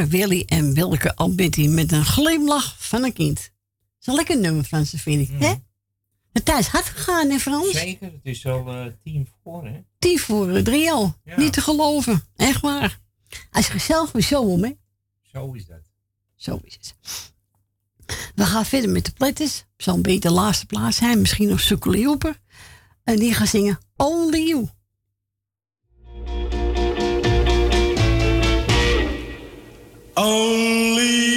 waren Willy en Wilke Alberti met een glimlach van een kind. Dat is een lekker nummer, Frans, vind ik. Hè? De tijd is hard gegaan, hè, Frans? Zeker, het is al eh, tien voor, hè? Tien voor eh, drie al. Ja. Niet te geloven. Echt waar. Hij is gezellig weer zo om, hè? Zo is dat. Zo is het. We gaan verder met de pletters. Zal een beetje de laatste plaats zijn. Misschien nog Sukkel Joeper. En die gaan zingen Only You. Only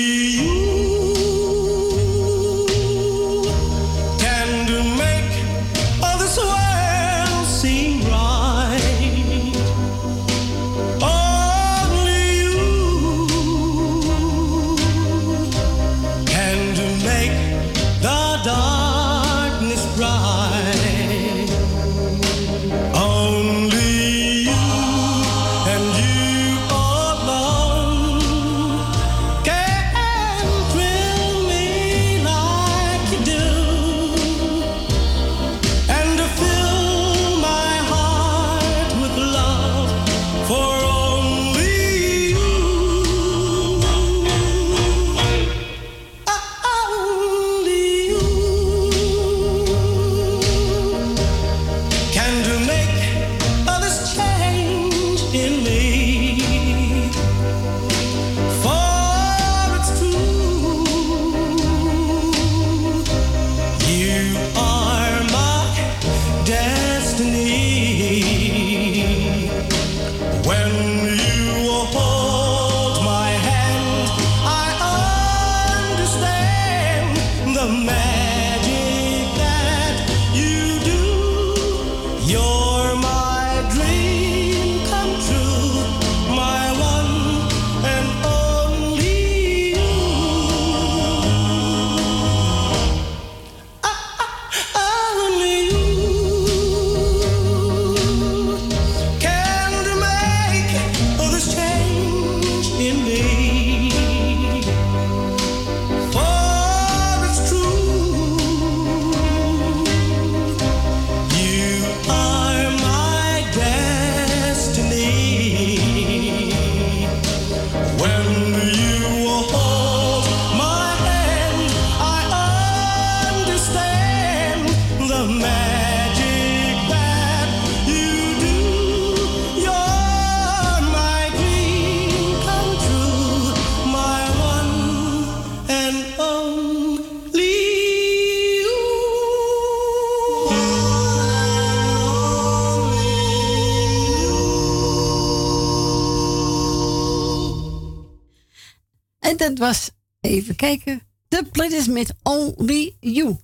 even kijken, de playlist met Only You.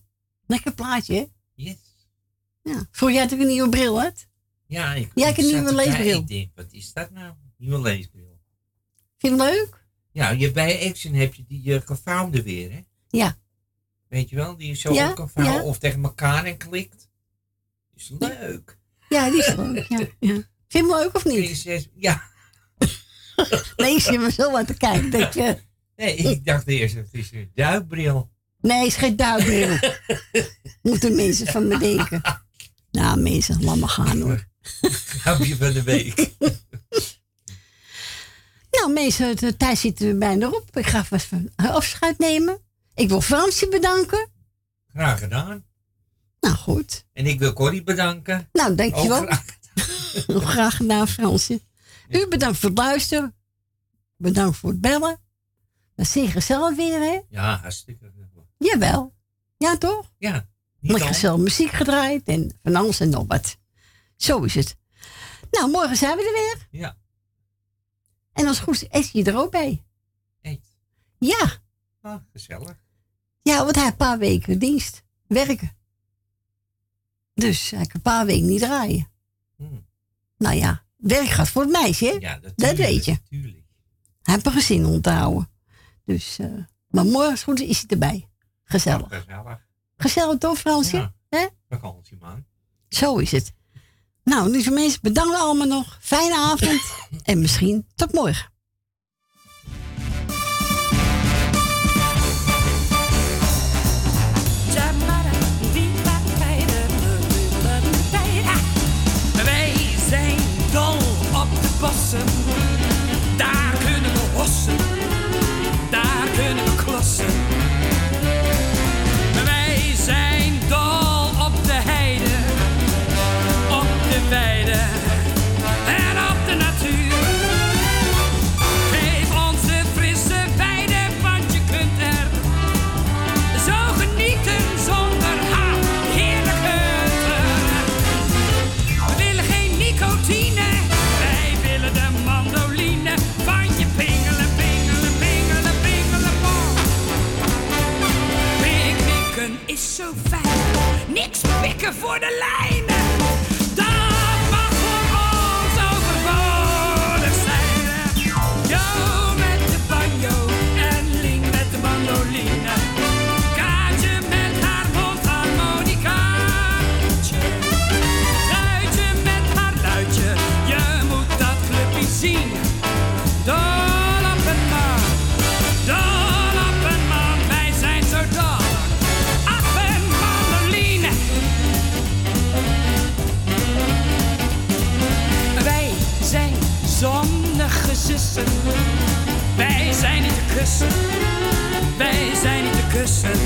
Lekker plaatje, hè? Yes. Ja. Voor jij toch een nieuwe bril had? Ja, ik, Ja, ik heb een nieuwe leesbril. Ik denk, wat is dat nou? Nieuwe leesbril. Vind je hem leuk? Ja, je, bij Action heb je die uh, gevouwde weer, hè? Ja. Weet je wel? Die je zo Ja, op kan vouwen ja. of tegen elkaar en klikt. Is leuk. Ja, die is leuk. Ja, ja. Vind je hem leuk of niet? Ja. Ik zit me zo aan te kijken. Dat je... Nee, ik dacht eerst, het is een duikbril. Nee, het is geen duikbril. Moeten mensen van me denken. Nou, mensen, laat maar gaan hoor. Grapje van de week. Nou, mensen, de tijd zit er bijna op. Ik ga vast van afscheid nemen. Ik wil Fransje bedanken. Graag gedaan. Nou, goed. En ik wil Corrie bedanken. Nou, dankjewel. Ook graag. Graag gedaan, Fransje. U bedankt voor het luisteren. Bedankt voor het bellen. Dat is gezellig weer, hè? Ja, hartstikke. Jawel. Ja, toch? Ja. al. gezellig muziek gedraaid en van alles en nog wat. Zo is het. Nou, morgen zijn we er weer. Ja. En als het goed is, je er ook bij. Eet. Ja. Ah, gezellig. Ja, want hij heeft een paar weken dienst. Werken. Dus hij kan een paar weken niet draaien. Hmm. Nou ja, werk gaat voor het meisje, hè? Ja, dat, dat weet je. Tuurlijk. Hij heeft een gezin om te houden. Dus, eh, maar morgen als het goed is, hij erbij. Gezellig. Gezellig. Gezellig toch, Fransje? Ja. Vakantie, man. Zo is het. Nou, lieve mensen, bedankt allemaal nog. Fijne avond. en misschien tot morgen. for the light. Wij zijn niet te kussen.